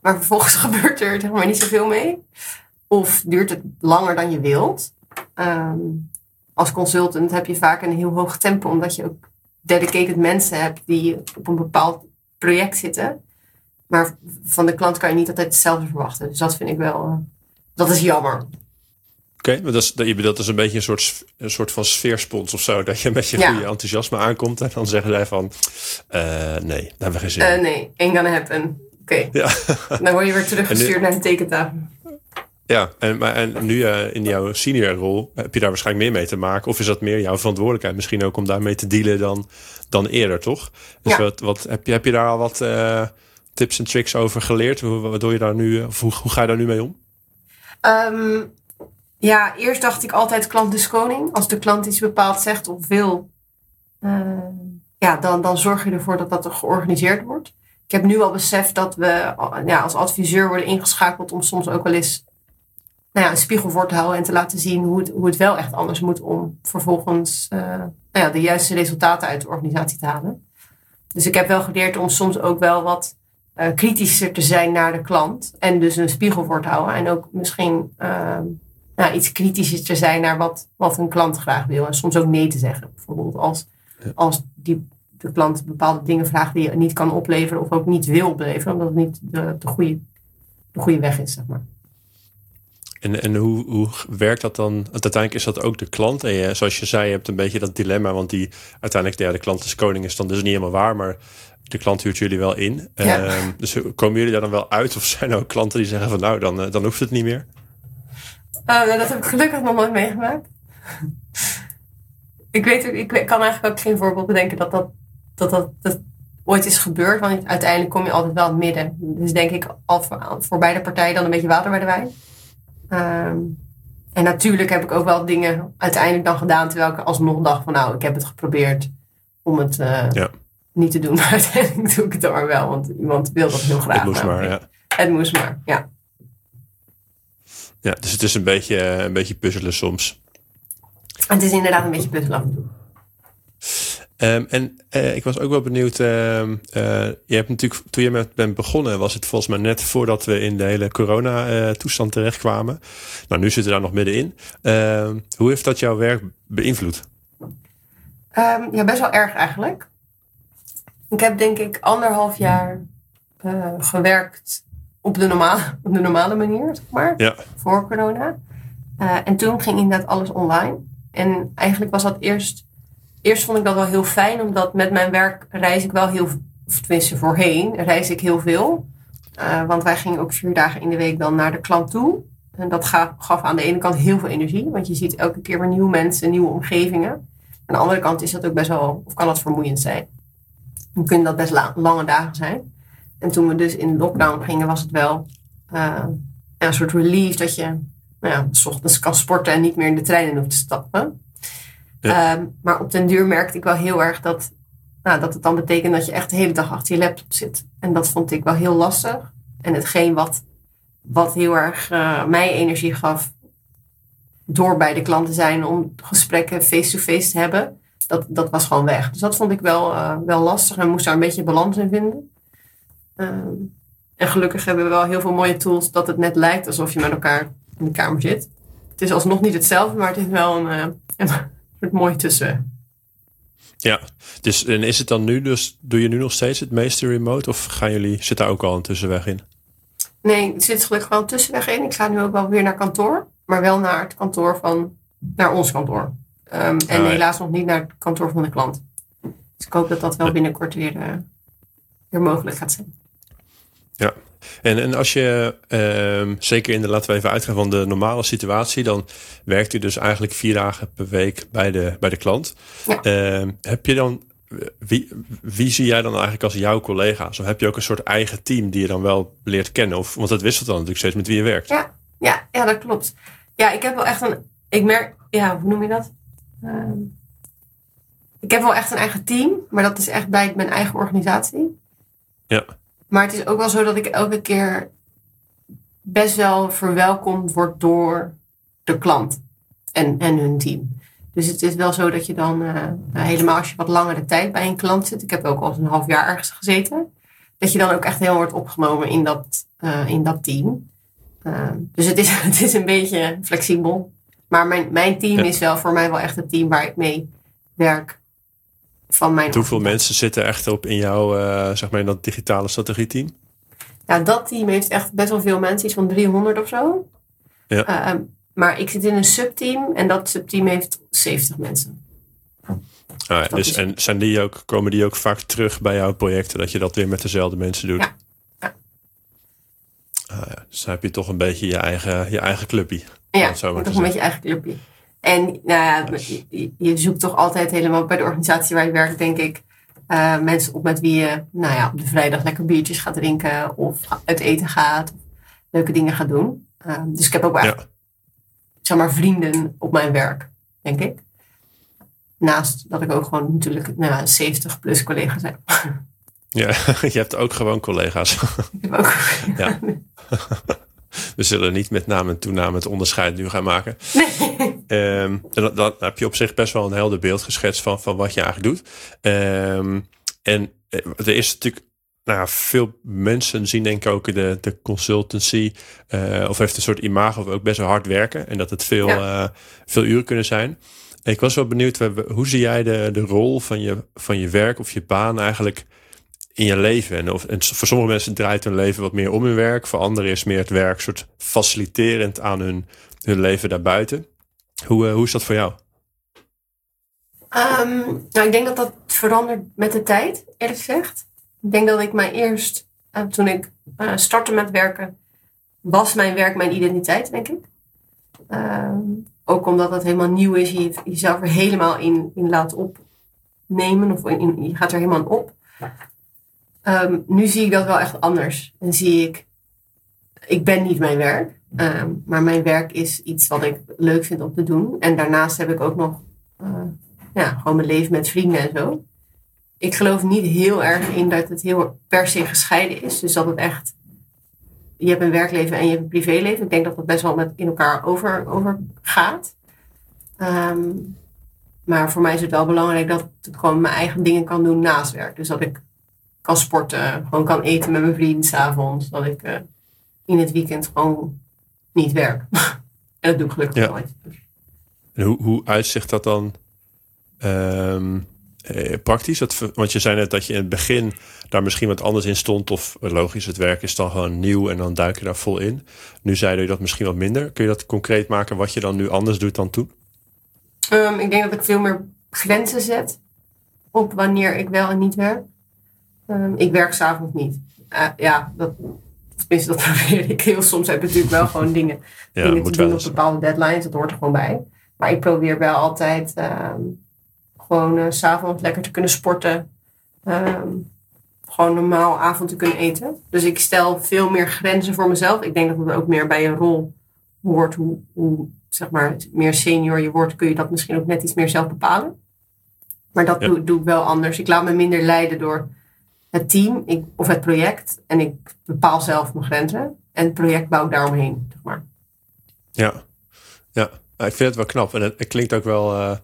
Maar vervolgens gebeurt er zeg maar, niet zoveel mee. Of duurt het langer dan je wilt. Ehm, als consultant heb je vaak een heel hoog tempo, omdat je ook dedicated mensen hebt die op een bepaald project zitten. Maar van de klant kan je niet altijd hetzelfde verwachten. Dus dat vind ik wel, eh, dat is jammer. Oké, maar dat is, dat, je bedoelt, dat is een beetje een soort, een soort van sfeerspons of zo. Dat je met je Ja. goede enthousiasme aankomt en dan zeggen zij van, eh, nee, daar hebben we geen zin in. Eh, nee, ain't gonna happen. Oké, Ja. dan word je weer teruggestuurd naar de tekentafel. Ja, en, maar, en nu eh, in jouw seniorrol heb je daar waarschijnlijk meer mee te maken. Of is dat meer jouw verantwoordelijkheid misschien ook om daarmee te dealen dan, dan eerder, toch? Dus Ja. wat, wat, heb, je, heb je daar al wat eh, tips en tricks over geleerd? Hoe, waardoor je daar nu, of hoe, hoe ga je daar nu mee om? Ehm, ja, eerst dacht ik altijd klant is koning. Als de klant iets bepaald zegt of wil, eh, ja, dan, dan zorg je ervoor dat dat er georganiseerd wordt. Ik heb nu al beseft dat we ja, als adviseur worden ingeschakeld om soms ook wel eens nou ja, een spiegel voor te houden en te laten zien hoe het, hoe het wel echt anders moet om vervolgens eh, nou ja, de juiste resultaten uit de organisatie te halen. Dus ik heb wel geleerd om soms ook wel wat eh, kritischer te zijn naar de klant. En dus een spiegel voor te houden. En ook misschien eh, nou, iets kritischer te zijn naar wat, wat een klant graag wil. En soms ook nee te zeggen. Bijvoorbeeld als, Ja. als die, de klant bepaalde dingen vraagt die je niet kan opleveren. Of ook niet wil opleveren. Omdat het niet de, de, goede, de goede weg is, zeg maar. En, en hoe, hoe werkt dat dan? Want uiteindelijk is dat ook de klant. En je, zoals je zei, je hebt een beetje dat dilemma. Want die uiteindelijk, ja, de klant is koning is dan dus niet helemaal waar. Maar de klant huurt jullie wel in. Ja. Ehm, dus komen jullie daar dan wel uit? Of zijn er ook klanten die zeggen van nou, dan, eh, dan hoeft het niet meer? Eh, nou, dat heb ik gelukkig nog nooit meegemaakt. ik, weet, ik kan eigenlijk ook geen voorbeeld bedenken dat dat, dat, dat, dat ooit is gebeurd. Want uiteindelijk kom je altijd wel in het midden. Dus denk ik al voor, voor beide partijen dan een beetje water bij de wijn. Ehm, en natuurlijk heb ik ook wel dingen uiteindelijk dan gedaan. Terwijl ik alsnog dacht van nou, ik heb het geprobeerd om het eh, Ja. niet te doen. Maar uiteindelijk doe ik het dan maar wel. Want iemand wil dat heel graag. het moest Nou, maar, ja. Het moest maar, ja. ja. Dus het is een beetje, eh, een beetje puzzelen soms. Het is inderdaad een beetje puzzelen af en toe. Ehm, en eh, ik was ook wel benieuwd. ehm, eh, je hebt natuurlijk, toen je met bent begonnen, was het volgens mij net voordat we in de hele corona-toestand terechtkwamen. Nou, nu zitten we daar nog middenin. Ehm, hoe heeft dat jouw werk beïnvloed? Ja, best wel erg eigenlijk. Ik heb denk ik anderhalf jaar eh, gewerkt op de, normale, op de normale manier, zeg maar, Ja. voor corona. Eh, en toen ging inderdaad alles online. En eigenlijk was dat eerst... Eerst vond ik dat wel heel fijn, omdat met mijn werk reis ik wel heel... Of tenminste voorheen reis ik heel veel. Eh, want wij gingen ook vier dagen in de week dan naar de klant toe. En dat gaf, gaf aan de ene kant heel veel energie. Want je ziet elke keer weer nieuwe mensen, nieuwe omgevingen. Aan de andere kant is dat ook best wel, of kan dat vermoeiend zijn. Dan kunnen dat best la- lange dagen zijn. En toen we dus in lockdown gingen, was het wel eh, een soort relief dat je nou ja, s ochtends kan sporten en niet meer in de treinen hoeft te stappen. Ehm, maar op den duur merkte ik wel heel erg dat, nou, dat het dan betekent dat je echt de hele dag achter je laptop zit. En dat vond ik wel heel lastig. En hetgeen wat, wat heel erg eh, mij energie gaf, door bij de klant te zijn om gesprekken face-to-face te hebben, dat, dat was gewoon weg. Dus dat vond ik wel, eh, wel lastig en moest daar een beetje balans in vinden. Ehm, en gelukkig hebben we wel heel veel mooie tools dat het net lijkt alsof je met elkaar in de kamer zit. Het is alsnog niet hetzelfde, maar het is wel een, eh, een soort mooie tussen. Ja, dus en is het dan nu dus, doe je nu nog steeds het meeste remote of gaan jullie, zit daar ook al een tussenweg in? Nee, er zit gelukkig wel een tussenweg in. Ik ga nu ook wel weer naar kantoor, maar wel naar het kantoor van, naar ons kantoor. Ehm, en Ah, ja. helaas nog niet naar het kantoor van de klant. Dus ik hoop dat dat wel binnenkort weer, eh, weer mogelijk gaat zijn. Ja, en, en als je, ehm, zeker in de, laten we even uitgaan van de normale situatie, dan werkt u dus eigenlijk vier dagen per week bij de, bij de klant. Ja. Ehm, heb je dan, wie, wie zie jij dan eigenlijk als jouw collega's? Of heb je ook een soort eigen team die je dan wel leert kennen? Of, want dat wisselt dan natuurlijk steeds met wie je werkt. Ja, ja, ja, dat klopt. Ja, ik heb wel echt een. Ik merk, ja, hoe noem je dat? Ehm, ik heb wel echt een eigen team, maar dat is echt bij mijn eigen organisatie. Ja. Maar het is ook wel zo dat ik elke keer best wel verwelkomd word door de klant en, en hun team. Dus het is wel zo dat je dan, eh, helemaal als je wat langere tijd bij een klant zit, ik heb ook al eens een half jaar ergens gezeten, dat je dan ook echt heel wordt opgenomen in dat, eh, in dat team. Uh, dus het is, het is een beetje flexibel. Maar mijn, mijn team Ja. is wel voor mij wel echt het team waar ik mee werk. Van mijn Hoeveel mensen zitten echt op in jouw, eh, zeg maar, in dat digitale strategieteam? Ja, dat team heeft echt best wel veel mensen, iets van 300 of zo. Ja. Eh, maar ik zit in een subteam en dat subteam heeft 70 mensen. Ah, ja, dus, en zijn die ook, komen die ook vaak terug bij jouw projecten, dat je dat weer met dezelfde mensen doet? Ja. Ja. Ah, ja. Dus dan heb je toch een beetje je eigen, je eigen clubje. Ja, toch een beetje eigen clubje. En nou ja, je, je zoekt toch altijd helemaal bij de organisatie waar je werkt, denk ik, eh, mensen op met wie je nou ja, op de vrijdag lekker biertjes gaat drinken of uit eten gaat, of leuke dingen gaat doen. Eh, dus ik heb ook wel echt, Ja. zeg maar, vrienden op mijn werk, denk ik. Naast dat ik ook gewoon natuurlijk nou, ja, 70 plus collega's heb. Ja, je hebt ook gewoon collega's. ik heb ook. Ja. We zullen niet met naam en toename het onderscheid nu gaan maken. Nee. Ehm, dan, dan heb je op zich best wel een helder beeld geschetst van, van wat je eigenlijk doet. Ehm, en eh, er is natuurlijk, nou veel mensen zien denk ik ook de, de consultancy, eh, of heeft een soort imago of ook best wel hard werken. En dat het veel, eh, veel uren kunnen zijn. Ik was wel benieuwd, hoe zie jij de, de rol van je, van je werk of je baan eigenlijk in je leven? En, of, voor sommige mensen draait hun leven wat meer om hun werk. Voor anderen is meer het werk soort faciliterend aan hun, hun leven daarbuiten. Hoe, eh, hoe is dat voor jou? Ehm, nou, ik denk dat dat verandert met de tijd, eerlijk gezegd. Ik denk dat ik mij eerst, eh, toen ik eh, startte met werken, was mijn werk mijn identiteit, denk ik. Ehm, ook omdat het helemaal nieuw is, je jezelf er helemaal in, in laat opnemen, of je gaat er helemaal op. Ehm, nu zie ik dat wel echt anders. En zie ik, ik ben niet mijn werk, ehm, maar mijn werk is iets wat ik leuk vind om te doen. En daarnaast heb ik ook nog eh, ja, gewoon mijn leven met vrienden en zo. Ik geloof niet heel erg in dat het heel per se gescheiden is. Dus dat het echt, je hebt een werkleven en je hebt een privéleven. Ik denk dat dat best wel met in elkaar over, overgaat. Ehm, maar voor mij is het wel belangrijk dat ik gewoon mijn eigen dingen kan doen naast werk. Dus dat ik kan sporten, gewoon kan eten met mijn vriend s'avonds. Dat ik eh, in het weekend gewoon niet werk. en dat doe ik gelukkig Ja. nooit. En hoe, hoe uitzicht dat dan ehm, eh, praktisch? Dat, want je zei net dat je in het begin daar misschien wat anders in stond. Of logisch, het werk is dan gewoon nieuw en dan duik je daar vol in. Nu zei je dat misschien wat minder. Kun je dat concreet maken wat je dan nu anders doet dan toen? Ehm, ik denk dat ik veel meer grenzen zet op wanneer ik wel en niet werk. Ehm, ik werk s'avonds niet. Eh, ja, dat, tenminste, dat probeer ik heel soms. Heb ik natuurlijk wel gewoon dingen, Ja, dingen te doen op bepaalde deadlines. Dat hoort er gewoon bij. Maar ik probeer wel altijd ehm, gewoon s s'avonds lekker te kunnen sporten. Ehm, gewoon normaal avond te kunnen eten. Dus ik stel veel meer grenzen voor mezelf. Ik denk dat het ook meer bij een rol hoort. Hoe, hoe zeg maar, meer senior je wordt, kun je dat misschien ook net iets meer zelf bepalen. Maar dat Ja. doe, doe ik wel anders. Ik laat me minder leiden door het team ik, of het project. En ik bepaal zelf mijn grenzen. En het project bouw ik daaromheen. Zeg maar. Ja, ja. Nou, ik vind het wel knap. En het, het klinkt ook wel eh,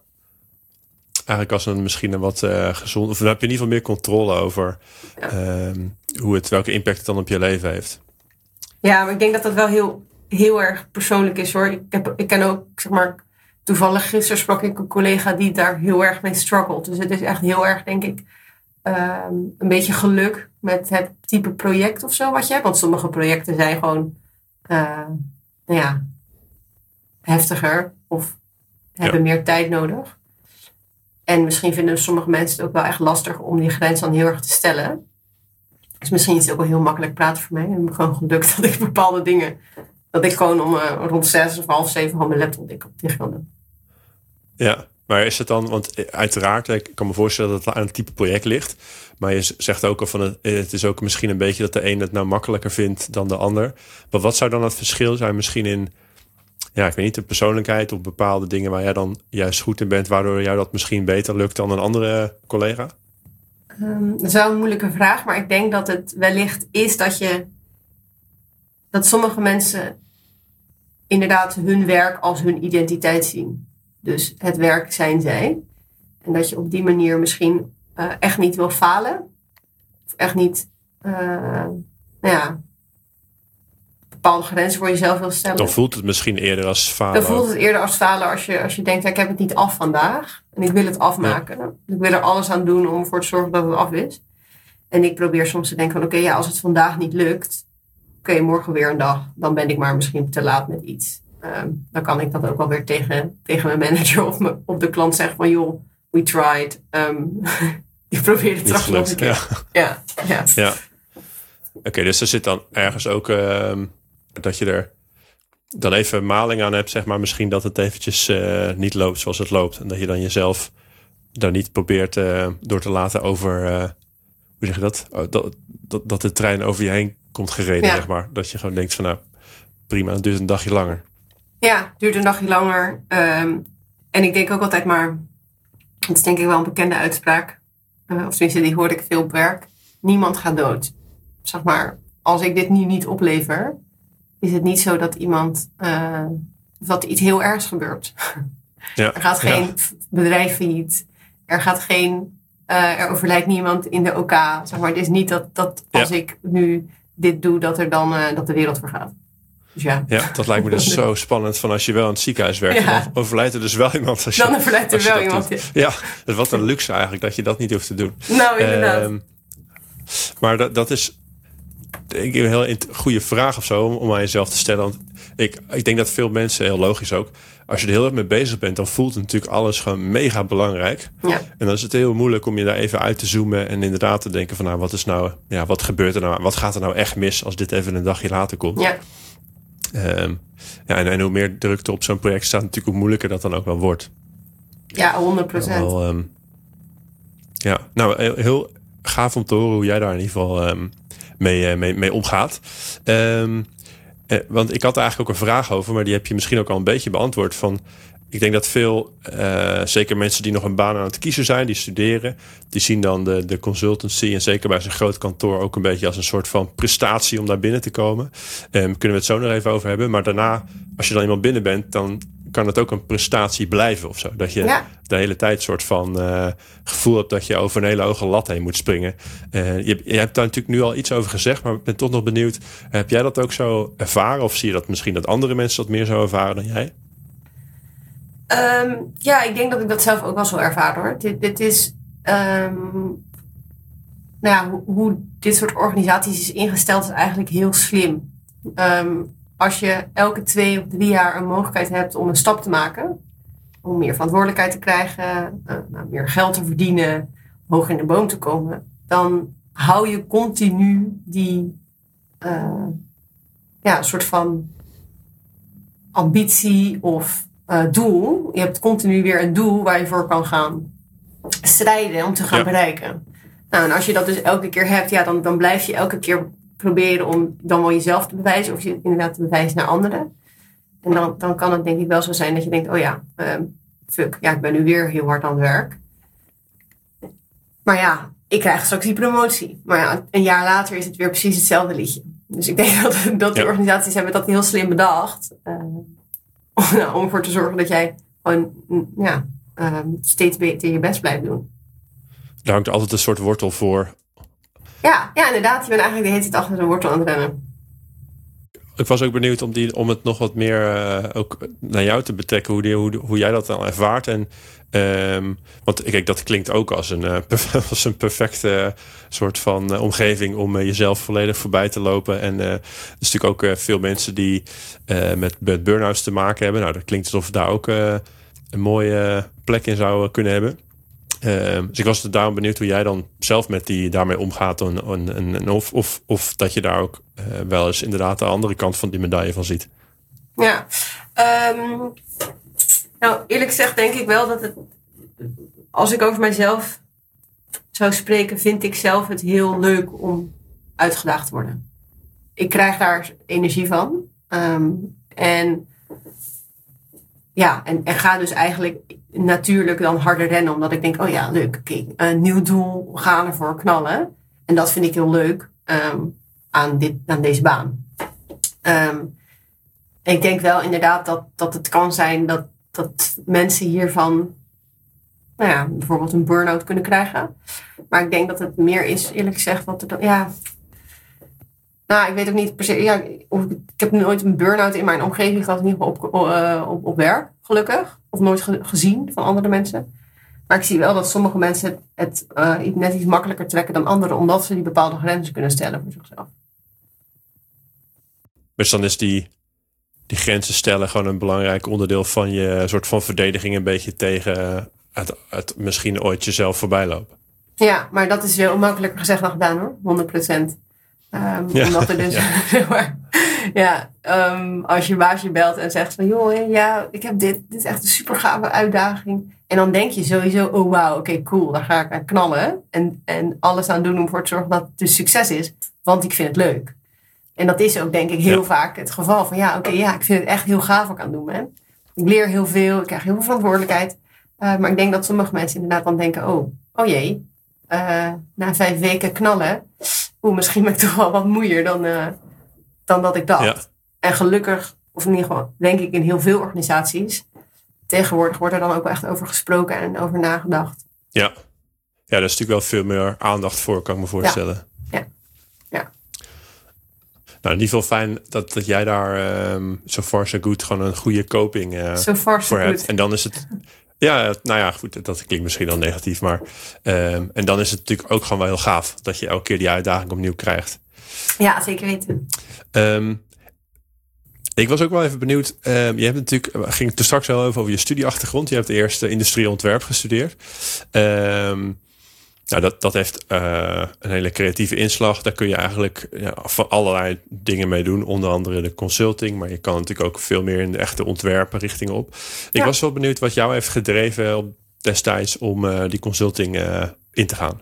eigenlijk als een misschien een wat eh, gezond. Of dan heb je in ieder geval meer controle over Ja. ehm, hoe het, welke impact het dan op je leven heeft. Ja, maar ik denk dat dat wel heel, heel erg persoonlijk is hoor. Ik, heb, ik ken ook zeg maar, toevallig gisteren sprak ik een collega die daar heel erg mee struggelt. Dus het is echt heel erg, denk ik, ehm, een beetje geluk met het type project of zo wat je hebt. Want sommige projecten zijn gewoon, uh, nou ja, heftiger of hebben meer tijd nodig. En misschien vinden sommige mensen het ook wel echt lastig om die grens dan heel erg te stellen. Dus misschien is het ook wel heel makkelijk praten voor mij. En gewoon gelukt dat ik bepaalde dingen, dat ik gewoon om uh, rond zes of half zeven van mijn laptop dicht kan doen. Ja, maar is het dan, want uiteraard, ik kan me voorstellen dat het aan het type project ligt. Maar je zegt ook al van het, is ook misschien een beetje dat de een het nou makkelijker vindt dan de ander. Maar wat zou dan het verschil zijn misschien in, ja, ik weet niet, de persoonlijkheid of bepaalde dingen waar jij dan juist goed in bent, waardoor jou dat misschien beter lukt dan een andere collega? Um, dat is wel een moeilijke vraag, maar ik denk dat het wellicht is dat je, dat sommige mensen inderdaad hun werk als hun identiteit zien. Dus het werk zijn zij. En dat je op die manier misschien uh, echt niet wil falen. Of echt niet, uh, nou ja, bepaalde grenzen voor jezelf wil stellen. Dan voelt het misschien eerder als falen. Dan voelt het eerder als falen als je, als je denkt, ik heb het niet af vandaag. En ik wil het afmaken. Ja. Ik wil er alles aan doen om ervoor te zorgen dat het af is. En ik probeer soms te denken van, oké, okay, ja, als het vandaag niet lukt, oké, okay, morgen weer een dag. Dan ben ik maar misschien te laat met iets. Um, dan kan ik dat ook wel weer tegen, tegen mijn manager of, me, of de klant zeggen van, joh, we tried. Um, ik probeer het terug nog een keer. Ja, ja. ja. ja. Oké, okay, dus er zit dan ergens ook... Um, dat je er dan even maling aan hebt, zeg maar. Misschien dat het eventjes uh, niet loopt zoals het loopt. En dat je dan jezelf daar niet probeert uh, door te laten over... Uh, hoe zeg je dat? Oh, dat? Dat, dat de trein over je heen komt gereden, ja. zeg maar. Dat je gewoon denkt van nou, prima, het duurt een dagje langer. Ja, het duurt een dagje langer. Um, en ik denk ook altijd maar... Het is denk ik wel een bekende uitspraak. of tenminste, die hoorde ik veel op werk. Niemand gaat dood. Zeg maar, als ik dit nu niet oplever is het niet zo dat iemand, uh, dat iets heel ergs gebeurt. Ja, er gaat geen ja. bedrijf failliet. Er gaat geen, uh, er overlijdt niemand in de OK. Zeg maar, het is niet dat, dat als ja. ik nu dit doe, dat er dan dat de wereld vergaat. Dus ja. ja, dat lijkt me dus zo spannend van als je wel in het ziekenhuis werkt. Ja. Dan overlijdt er dus wel iemand. Als je, dan overlijdt er wel iemand. Doet. Ja, dus wat een luxe eigenlijk dat je dat niet hoeft te doen. Nou, inderdaad. Uh, maar dat, dat is denk ik een heel goede vraag of zo om aan jezelf te stellen. Want ik, ik denk dat veel mensen, heel logisch ook, als je er heel erg mee bezig bent, dan voelt het natuurlijk alles gewoon mega belangrijk. Ja. En dan is het heel moeilijk om je daar even uit te zoomen en inderdaad te denken van nou, wat is nou, ja, wat gebeurt er nou? Wat gaat er nou echt mis als dit even een dagje later komt? Ja. Um, ja, en, en hoe meer drukte op zo'n project staat, natuurlijk hoe moeilijker dat dan ook wel wordt. Ja, 100 procent. Um, ja, nou, heel, heel, gaaf om te horen hoe jij daar in ieder geval um, mee, mee, mee omgaat. Eh, want ik had er eigenlijk ook een vraag over, maar die heb je misschien ook al een beetje beantwoord. Van, ik denk dat veel, uh, zeker mensen die nog een baan aan het kiezen zijn, die studeren, die zien dan de, de consultancy en zeker bij zijn groot kantoor ook een beetje als een soort van prestatie om daar binnen te komen. Um, kunnen we het zo nog even over hebben. Maar daarna, als je dan eenmaal binnen bent, dan kan het ook een prestatie blijven of zo. Dat je ja. de hele tijd soort van uh, gevoel hebt dat je over een hele hoge lat heen moet springen. Uh, je, je, hebt daar natuurlijk nu al iets over gezegd, maar ik ben toch nog benieuwd. Heb jij dat ook zo ervaren? Of zie je dat misschien dat andere mensen dat meer zo ervaren dan jij? Um, ja, ik denk dat ik dat zelf ook wel zo ervaar hoor. Dit, dit is. Um, nou ja, hoe, dit soort organisaties is ingesteld, is eigenlijk heel slim. Um, als je elke twee of drie jaar een mogelijkheid hebt om een stap te maken, om meer verantwoordelijkheid te krijgen, uh, nou, meer geld te verdienen, hoog in de boom te komen, dan hou je continu die uh, ja, soort van ambitie of uh, doel. Je hebt continu weer een doel waar je voor kan gaan strijden om te gaan ja. bereiken. Nou, en als je dat dus elke keer hebt, ja, dan, dan blijf je elke keer proberen om dan wel jezelf te bewijzen of je inderdaad te bewijzen naar anderen. En dan, dan kan het denk ik wel zo zijn dat je denkt, oh ja, um, fuck, ja, ik ben nu weer heel hard aan het werk. Maar ja, ik krijg straks die promotie. Maar ja, een jaar later is het weer precies hetzelfde liedje. Dus ik denk dat, dat de ja. organisaties hebben dat heel slim bedacht. Uh, nou, om ervoor te zorgen dat jij gewoon ja, um, steeds beter je best blijft doen. Daar hangt altijd een soort wortel voor ja, ja, inderdaad. Je bent eigenlijk de hele tijd achter de wortel aan het rennen. Ik was ook benieuwd om, die, om het nog wat meer uh, ook naar jou te betrekken, hoe, die, hoe, hoe jij dat dan ervaart. En, um, want kijk, dat klinkt ook als een, uh, als een perfecte soort van uh, omgeving om jezelf volledig voorbij te lopen. En er is natuurlijk ook veel mensen die met, met burn-outs te maken hebben. Nou, dat klinkt alsof we daar ook een mooie plek in zou kunnen hebben. Uh, dus ik was daarom benieuwd hoe jij dan zelf met die daarmee omgaat. Of, of, of dat je daar ook uh, wel eens inderdaad de andere kant van die medaille van ziet. Ja, um, nou eerlijk gezegd denk ik wel dat het, als ik over mijzelf zou spreken, vind ik zelf het heel leuk om uitgedaagd te worden. Ik krijg daar energie van. Um, en ja, en, en ga dus eigenlijk natuurlijk dan harder rennen. Omdat ik denk, oh ja, leuk. Een nieuw doel, gaan ervoor knallen. En dat vind ik heel leuk um, aan, dit, aan deze baan. Um, ik denk wel inderdaad dat, dat het kan zijn dat, dat mensen hiervan nou ja, bijvoorbeeld een burn-out kunnen krijgen. Maar ik denk dat het meer is, eerlijk gezegd, wat er dan. Ja, nou, ik weet ook niet per se. Ja, ik heb nooit een burn-out in mijn omgeving gehad, in ieder geval op, op, op werk, gelukkig. Of nooit gezien van andere mensen. Maar ik zie wel dat sommige mensen het, uh, net iets makkelijker trekken dan anderen, omdat ze die bepaalde grenzen kunnen stellen voor zichzelf. Dus dan is die, die grenzen stellen gewoon een belangrijk onderdeel van je soort van verdediging, een beetje tegen het, het misschien ooit jezelf voorbij lopen. Ja, maar dat is veel makkelijker gezegd dan gedaan hoor, 100 procent. Um, ja. Omdat er dus, ja, ja um, als je baasje belt en zegt van, joh, ja, ik heb dit, dit is echt een super gave uitdaging. En dan denk je sowieso, oh wauw, oké, cool, daar ga ik aan knallen. En, en alles aan doen om ervoor te zorgen dat het een succes is, want ik vind het leuk. En dat is ook denk ik heel vaak het geval van, ja, oké, ja, ik vind het echt heel gaaf wat ik aan het doen ben. Ik leer heel veel, ik krijg heel veel verantwoordelijkheid. Uh, maar ik denk dat sommige mensen inderdaad dan denken, oh, oh jee, uh, na vijf weken knallen oeh, misschien ben ik toch wel wat moeier dan, uh, dan dat ik dacht. Ja. En gelukkig, of in ieder geval denk ik in heel veel organisaties, tegenwoordig wordt er dan ook wel echt over gesproken en over nagedacht. Ja, ja daar is natuurlijk wel veel meer aandacht voor, kan ik me voorstellen. Ja, ja. Nou, in ieder geval fijn dat, dat jij daar um, so far so good gewoon een goede coping uh, so far, so voor good. hebt. En dan is het ja, nou ja, goed, dat klinkt misschien dan negatief, maar. Um, en dan is het natuurlijk ook gewoon wel heel gaaf dat je elke keer die uitdaging opnieuw krijgt. Ja, zeker weten. Um, ik was ook wel even benieuwd. Um, je hebt natuurlijk, ging het er straks wel over over je studieachtergrond. Je hebt eerst industrieontwerp gestudeerd. Um, nou, dat, dat heeft uh, een hele creatieve inslag. Daar kun je eigenlijk ja, van allerlei dingen mee doen. Onder andere de consulting. Maar je kan natuurlijk ook veel meer in de echte ontwerpen richting op. Ik was wel benieuwd wat jou heeft gedreven destijds om uh, die consulting uh, in te gaan.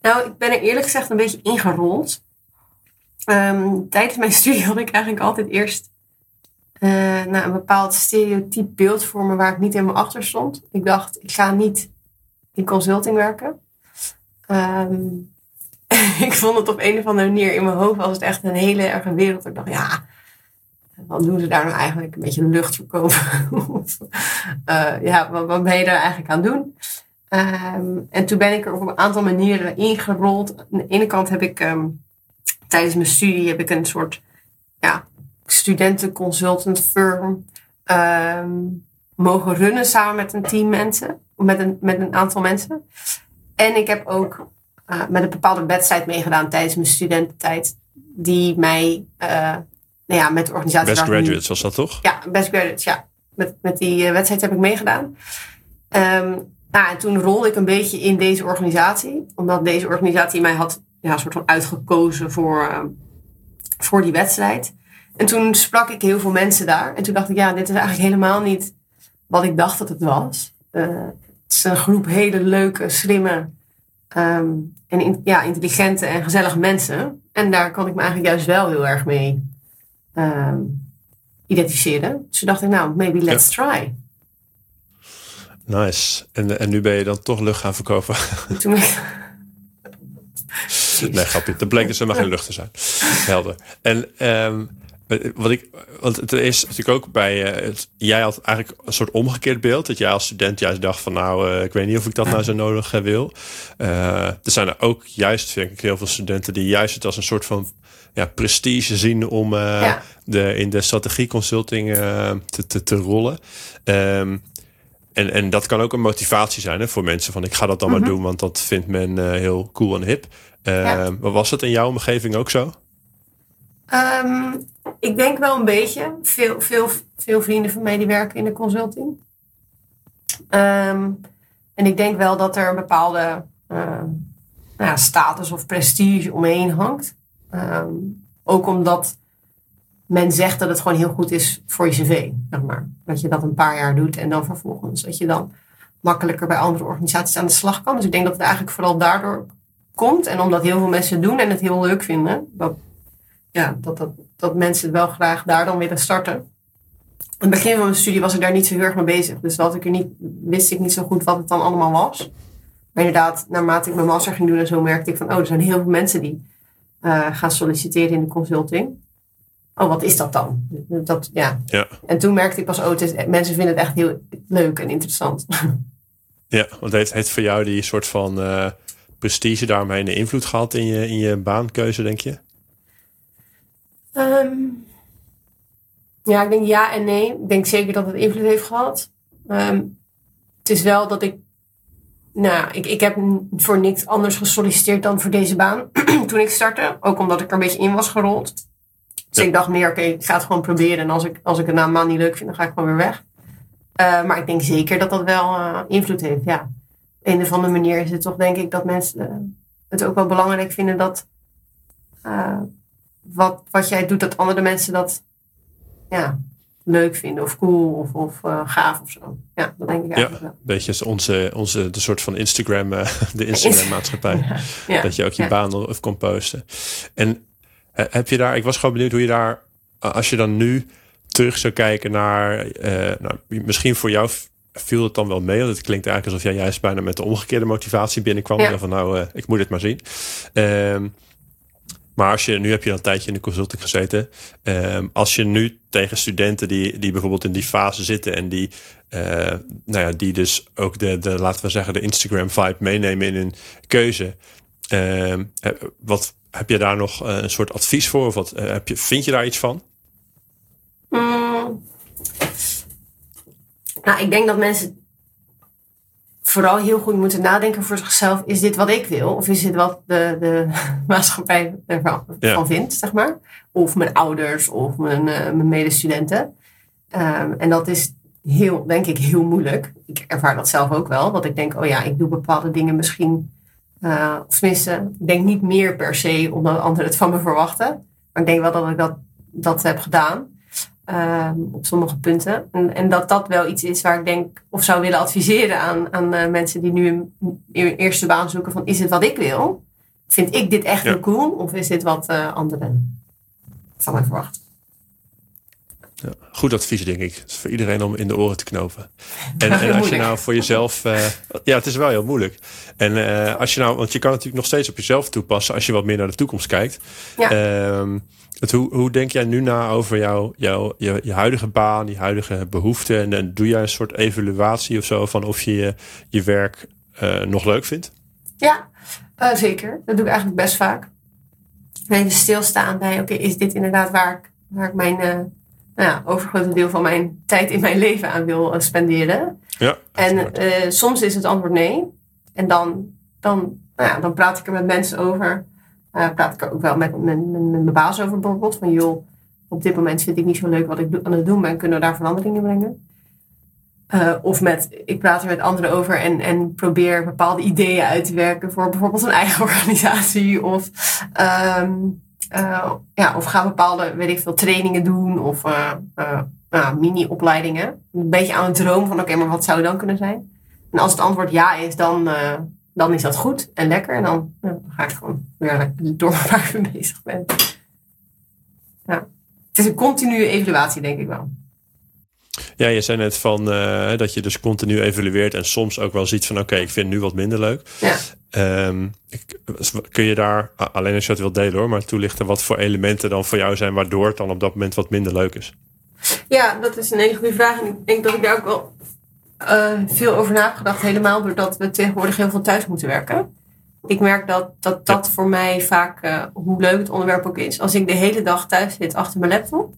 Nou, ik ben er eerlijk gezegd een beetje ingerold. Um, tijdens mijn studie had ik eigenlijk altijd eerst nou, een bepaald stereotyp beeld voor me waar ik niet helemaal achter stond. Ik dacht, ik ga niet in consulting werken. Um, ik vond het op een of andere manier in mijn hoofd was het echt een hele erge wereld. Ik dacht, ja, wat doen ze daar nou eigenlijk? Een beetje lucht verkopen? of, uh, ja, wat, wat, ben je daar eigenlijk aan doen? Um, en toen ben ik er op een aantal manieren ingerold. Aan de ene kant heb ik tijdens mijn studie heb ik een soort ja, studentenconsultant firm mogen runnen samen met een team mensen met een, met een aantal mensen. En ik heb ook uh, met een bepaalde wedstrijd meegedaan tijdens mijn studententijd. Die mij uh, nou ja, met de organisatie. Best Graduates was dat toch? Ja, Best Graduates, ja. Met, met die uh, wedstrijd heb ik meegedaan. Um, nou, en toen rolde ik een beetje in deze organisatie. Omdat deze organisatie mij had ja, soort van uitgekozen voor, voor die wedstrijd. En toen sprak ik heel veel mensen daar. En toen dacht ik, ja, dit is eigenlijk helemaal niet wat ik dacht dat het was. Uh, is een groep hele leuke, slimme um, en ja, intelligente en gezellige mensen. En daar kan ik me eigenlijk juist wel heel erg mee um, identificeren. Dus toen dacht ik, nou, maybe let's try. Nice. En, en nu ben je dan toch lucht gaan verkopen? Toen ik... nee, grapje. Dat bleek dus helemaal geen lucht te zijn. Helder. En um, wat ik, want het is natuurlijk ook bij. Uh, jij had eigenlijk een soort omgekeerd beeld. Dat jij als student juist dacht van nou, uh, ik weet niet of ik dat nou zo nodig wil. er zijn er ook juist, vind ik, heel veel studenten die juist het als een soort van ja, prestige zien om ja. de, in de strategie consulting te, te, te rollen. Um, en, en dat kan ook een motivatie zijn hè, voor mensen van ik ga dat dan maar mhm. doen, want dat vindt men heel cool en hip. Uh, Was het in jouw omgeving ook zo? Um, ik denk wel een beetje. Veel, veel, veel vrienden van mij die werken in de consulting. Um, en ik denk wel dat er een bepaalde uh, nou ja, status of prestige omheen hangt. Um, ook omdat men zegt dat het gewoon heel goed is voor je cv. Zeg maar. Dat je dat een paar jaar doet en dan vervolgens dat je dan makkelijker bij andere organisaties aan de slag kan. Dus ik denk dat het eigenlijk vooral daardoor komt. En omdat heel veel mensen het doen en het heel leuk vinden. Dat, ja, dat, dat, dat mensen het wel graag daar dan willen starten. In het begin van mijn studie was ik daar niet zo heel erg mee bezig. Dus dat ik er niet, wist ik niet zo goed wat het dan allemaal was. Maar inderdaad, naarmate ik mijn master ging doen en zo, merkte ik van, oh, er zijn heel veel mensen die uh, gaan solliciteren in de consulting. Oh, wat is dat dan? Dat, ja. ja. En toen merkte ik pas, oh, is, mensen vinden het echt heel leuk en interessant. Ja, want heeft, heeft voor jou die soort van uh, prestige daarmee een invloed gehad in je, in je baankeuze, denk je? Um, ja, ik denk ja en nee. Ik denk zeker dat het invloed heeft gehad. Um, het is wel dat ik. Nou, ik, ik heb voor niks anders gesolliciteerd dan voor deze baan toen ik startte. Ook omdat ik er een beetje in was gerold. Dus ik dacht meer, oké, ik ga het gewoon proberen. En als ik, als ik het na een maand niet leuk vind, dan ga ik gewoon weer weg. Uh, maar ik denk zeker dat dat wel uh, invloed heeft, ja. Een of andere manier is het toch, denk ik, dat mensen uh, het ook wel belangrijk vinden dat wat, wat jij doet, dat andere mensen dat ja, leuk vinden of cool of, of uh, gaaf of zo. Ja, dat denk ik eigenlijk ja, wel. Beetje onze, onze de soort van Instagram, uh, de Instagram maatschappij. Ja, dat je ook je baan of kon posten. En heb je daar, ik was gewoon benieuwd hoe je daar, als je dan nu terug zou kijken naar, nou, misschien voor jou viel het dan wel mee. Want het klinkt eigenlijk alsof jij juist bijna met de omgekeerde motivatie binnenkwam. Ja. Van nou, ik moet het maar zien. Ehm, maar als je, nu heb je een tijdje in de consulting gezeten. Um, als je nu tegen studenten die, die bijvoorbeeld in die fase zitten en die, uh, nou ja, die dus ook de, de, laten we zeggen, de Instagram vibe meenemen in hun keuze. Um, wat heb je daar nog een soort advies voor? Of wat, heb je, vind je daar iets van? Mm. Nou, ik denk dat mensen vooral heel goed moeten nadenken voor zichzelf. Is dit wat ik wil? Of is dit wat de, de maatschappij ervan van vindt, zeg maar? Of mijn ouders of mijn, uh, mijn medestudenten. Um, en dat is heel, denk ik, heel moeilijk. Ik ervaar dat zelf ook wel. Dat ik denk, oh ja, ik doe bepaalde dingen misschien... Uh, of tenminste, ik denk niet meer per se omdat anderen het van me verwachten. Maar ik denk wel dat ik dat, dat heb gedaan. Um, op sommige punten. En, en, dat dat wel iets is waar ik denk of zou willen adviseren aan, aan uh, mensen die nu een, een, eerste baan zoeken: van is het wat ik wil? Vind ik dit echt ja. heel cool? Of is dit wat uh, anderen van mij verwachten? Ja, goed advies, denk ik. is voor iedereen om in de oren te knopen. En, en als je nou voor jezelf. Uh, ja, het is wel heel moeilijk. En uh, als je nou, want je kan natuurlijk nog steeds op jezelf toepassen als je wat meer naar de toekomst kijkt. Ja. Um, het, hoe, hoe denk jij nu na over jouw, jouw, je, je huidige baan, die huidige behoeften? En, en doe jij een soort evaluatie of zo van of je je, je werk uh, nog leuk vindt? Ja, zeker. Dat doe ik eigenlijk best vaak. Even stilstaan bij, oké, is dit inderdaad waar ik, waar ik mijn ja, overgrote deel van mijn tijd in mijn leven aan wil spenderen? Ja. En soms is het antwoord nee. En dan, dan, nou ja, dan praat ik er met mensen over. Uh, praat ik ook wel met mijn, mijn, mijn baas over bijvoorbeeld. Van joh, op dit moment vind ik niet zo leuk wat ik aan het doen ben. Kunnen we daar verandering in brengen? Uh, of met, ik praat er met anderen over en, en probeer bepaalde ideeën uit te werken voor bijvoorbeeld een eigen organisatie. Of, um, uh, ja, of ga bepaalde, weet ik veel, trainingen doen of mini-opleidingen. Een beetje aan het droom van, oké, maar wat zou dan kunnen zijn? En als het antwoord ja is, dan, dan is dat goed en lekker. En dan, dan ga ik gewoon weer door waar ik mee bezig ben. Ja. Het is een continue evaluatie, denk ik wel. Ja, je zei net van uh, dat je dus continu evalueert en soms ook wel ziet van oké, ik vind het nu wat minder leuk. Ja. Um, kun je daar, alleen als je het wilt delen hoor, maar toelichten wat voor elementen dan voor jou zijn waardoor het dan op dat moment wat minder leuk is? Ja, dat is een hele goede vraag. En ik denk dat ik daar ook wel uh, veel over nagedacht, helemaal doordat we tegenwoordig heel veel thuis moeten werken. Ik merk dat dat, dat voor mij vaak, uh, hoe leuk het onderwerp ook is, als ik de hele dag thuis zit achter mijn laptop,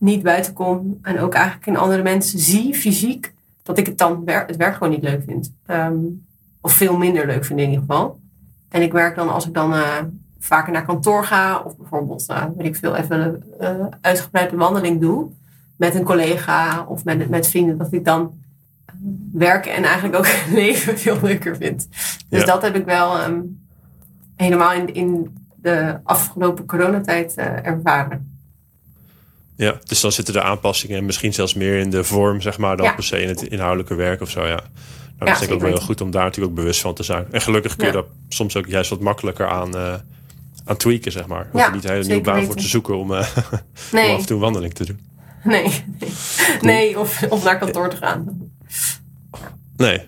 niet buiten kom en ook eigenlijk in andere mensen zie, fysiek, dat ik het dan het werk gewoon niet leuk vind. Um, of veel minder leuk vind in ieder geval. En ik merk dan als ik dan uh, vaker naar kantoor ga, of bijvoorbeeld, uh, weet ik veel, even een uh, uitgebreide wandeling doe met een collega of met, met vrienden, dat ik dan werken en eigenlijk ook leven veel leuker vind. Dus ja. dat heb ik wel um, helemaal in, in de afgelopen coronatijd ervaren. Ja, dus dan zitten de aanpassingen en misschien zelfs meer in de vorm, zeg maar, dan ja. per se in het inhoudelijke werk of zo, ja. Nou, dat is denk ik ook wel heel goed om daar natuurlijk ook bewust van te zijn. En gelukkig kun je dat soms ook juist wat makkelijker aan, uh, aan tweaken, zeg maar. Hoef je niet een hele nieuwe baan weten. voor te zoeken om, uh, nee. om af en toe een wandeling te doen. Nee, nee. nee of, of naar kantoor te gaan. Nee.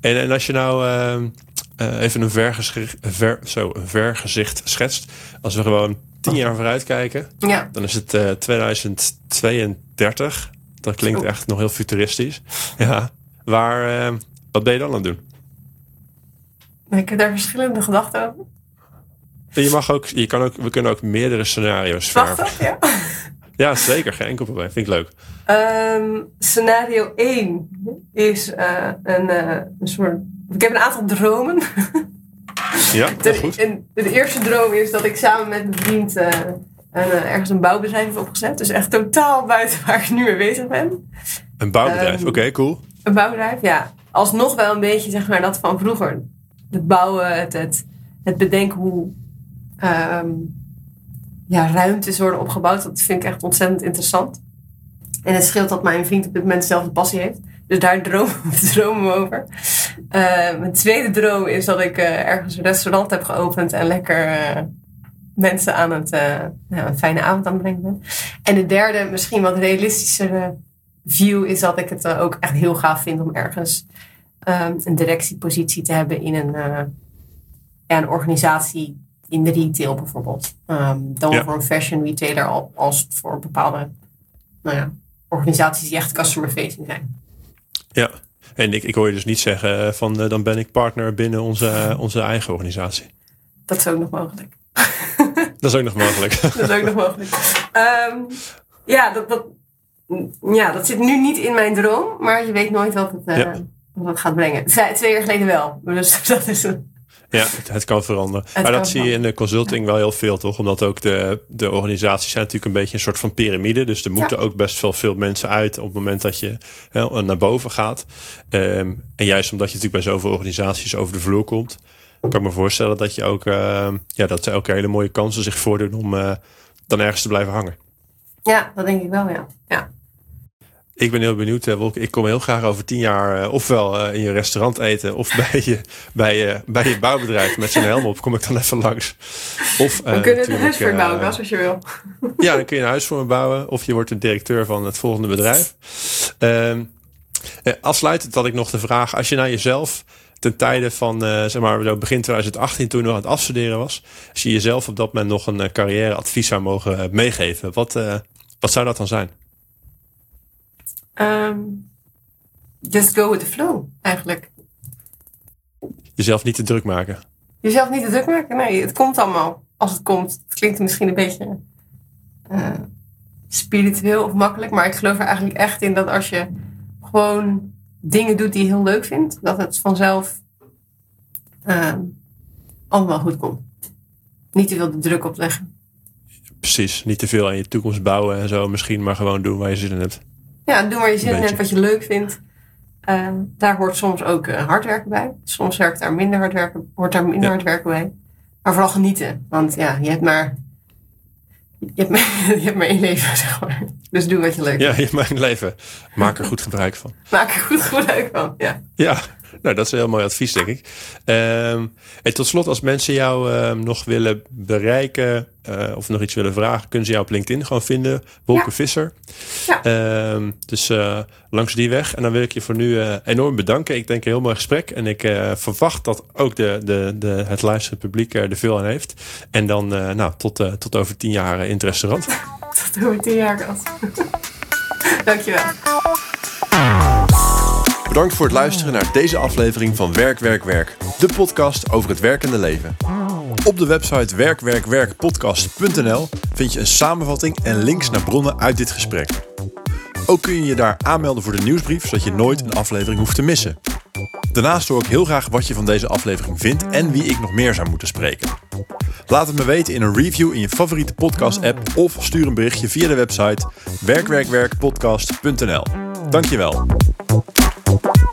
En, en als je nou uh, even een vergezicht, ver, zo, een vergezicht schetst. Als we gewoon tien jaar vooruit kijken, ja. dan is het 2032. Dat klinkt echt nog heel futuristisch. Ja. Waar, wat ben je dan aan het doen? Ik heb daar verschillende gedachten over. Je mag ook, je kan ook, we kunnen ook meerdere scenario's verven. ja. ja, zeker. Geen enkel probleem. Vind ik leuk. Um, scenario 1 is een, een soort... Ik heb een aantal dromen. Ja, de, goed. En de eerste droom is dat ik samen met mijn vriend uh, een, ergens een bouwbedrijf heb opgezet. Dus echt totaal buiten waar ik nu mee bezig ben. Een bouwbedrijf, um, oké, okay, cool. Een bouwbedrijf, ja. Alsnog wel een beetje zeg maar dat van vroeger. Het bouwen, het, het, het bedenken hoe um, ja, ruimtes worden opgebouwd. Dat vind ik echt ontzettend interessant. En het scheelt dat mijn vriend op dit moment dezelfde passie heeft. Dus daar dromen, dromen we over. Uh, mijn tweede droom is dat ik uh, ergens een restaurant heb geopend en lekker uh, mensen aan het een fijne avond aan het brengen ben. En de derde, misschien wat realistischere view, is dat ik het ook echt heel gaaf vind om ergens um, een directiepositie te hebben in een, ja, een organisatie in de retail bijvoorbeeld. Um, dan ja. voor een fashion retailer als voor bepaalde nou ja, organisaties die echt customer facing zijn. Ja, en ik, ik hoor je dus niet zeggen van uh, dan ben ik partner binnen onze, onze eigen organisatie. Dat is ook nog mogelijk. dat is ook nog mogelijk. dat is ook nog mogelijk. Um, ja, dat, dat, ja, dat zit nu niet in mijn droom, maar je weet nooit wat het, uh, ja. wat het gaat brengen. Twee jaar geleden wel, dus dat is een... Ja, het, het, kan veranderen. Het maar kan dat zie je in de consulting wel heel veel, toch? Omdat ook de, de organisaties zijn natuurlijk een beetje een soort van piramide. Dus er moeten ja. ook best wel veel mensen uit op het moment dat je hè, naar boven gaat. Um, en juist omdat je natuurlijk bij zoveel organisaties over de vloer komt, kan ik me voorstellen dat je ook, uh, ja, dat er elke hele mooie kansen zich voordoen om uh, dan ergens te blijven hangen. Ja, dat denk ik wel, ja. ja. Ik ben heel benieuwd, Wolke. Ik kom heel graag over tien jaar uh, ofwel uh, in je restaurant eten of bij je, bij je, bij je bouwbedrijf met zijn helm op. Kom ik dan even langs. Of, uh, we kunnen een huis voor je bouwen, als je wil. Ja, dan kun je een huis voor me bouwen. Of je wordt de directeur van het volgende bedrijf. Uh, afsluitend had ik nog de vraag. Als je naar jezelf ten tijde van, zeg maar, begin 2018 toen je nog aan het afstuderen was. Als je jezelf op dat moment nog een carrièreadvies zou mogen meegeven. Wat, wat zou dat dan zijn? Um, just go with the flow, eigenlijk. Jezelf niet te druk maken. Jezelf niet te druk maken? Nee, het komt allemaal als het komt. Het klinkt misschien een beetje uh, spiritueel of makkelijk, maar ik geloof er eigenlijk echt in dat als je gewoon dingen doet die je heel leuk vindt, dat het vanzelf uh, allemaal goed komt. Niet te veel de druk opleggen. Precies, niet te veel aan je toekomst bouwen en zo, misschien maar gewoon doen waar je zin in hebt. Ja, doe waar je zin in hebt, wat je leuk vindt. Uh, daar hoort soms ook uh, hard werken bij. Soms werkt daar minder hard werken, hoort daar minder ja. hard werken bij. Maar vooral genieten. Want ja, je hebt maar, je hebt maar, je hebt maar één leven, zeg maar. Dus doe wat je leuk vindt. Ja, je hebt maar één leven. Maak er goed gebruik van. Maak er goed gebruik van, ja. Ja, Nou, dat is een heel mooi advies, denk ik. Ehm, en tot slot, als mensen jou ehm, nog willen bereiken uh, of nog iets willen vragen, kunnen ze jou op LinkedIn gewoon vinden. Wolke ja. Visser. Ja. Ehm, dus uh, langs die weg. En dan wil ik je voor nu uh, enorm bedanken. Ik denk een heel mooi gesprek. En ik verwacht dat ook de, de, de, het luisterend publiek er veel aan heeft. En dan nou, tot, tot over tien jaar in het restaurant. tot over tien jaar. Dankjewel. Bedankt voor het luisteren naar deze aflevering van Werk, Werk, Werk. De podcast over het werkende leven. Op de website werkwerkwerkpodcast.nl vind je een samenvatting en links naar bronnen uit dit gesprek. Ook kun je je daar aanmelden voor de nieuwsbrief, zodat je nooit een aflevering hoeft te missen. Daarnaast hoor ik heel graag wat je van deze aflevering vindt en wie ik nog meer zou moeten spreken. Laat het me weten in een review in je favoriete podcast-app of stuur een berichtje via de website werkwerkwerkpodcast.nl. Dankjewel. Bye.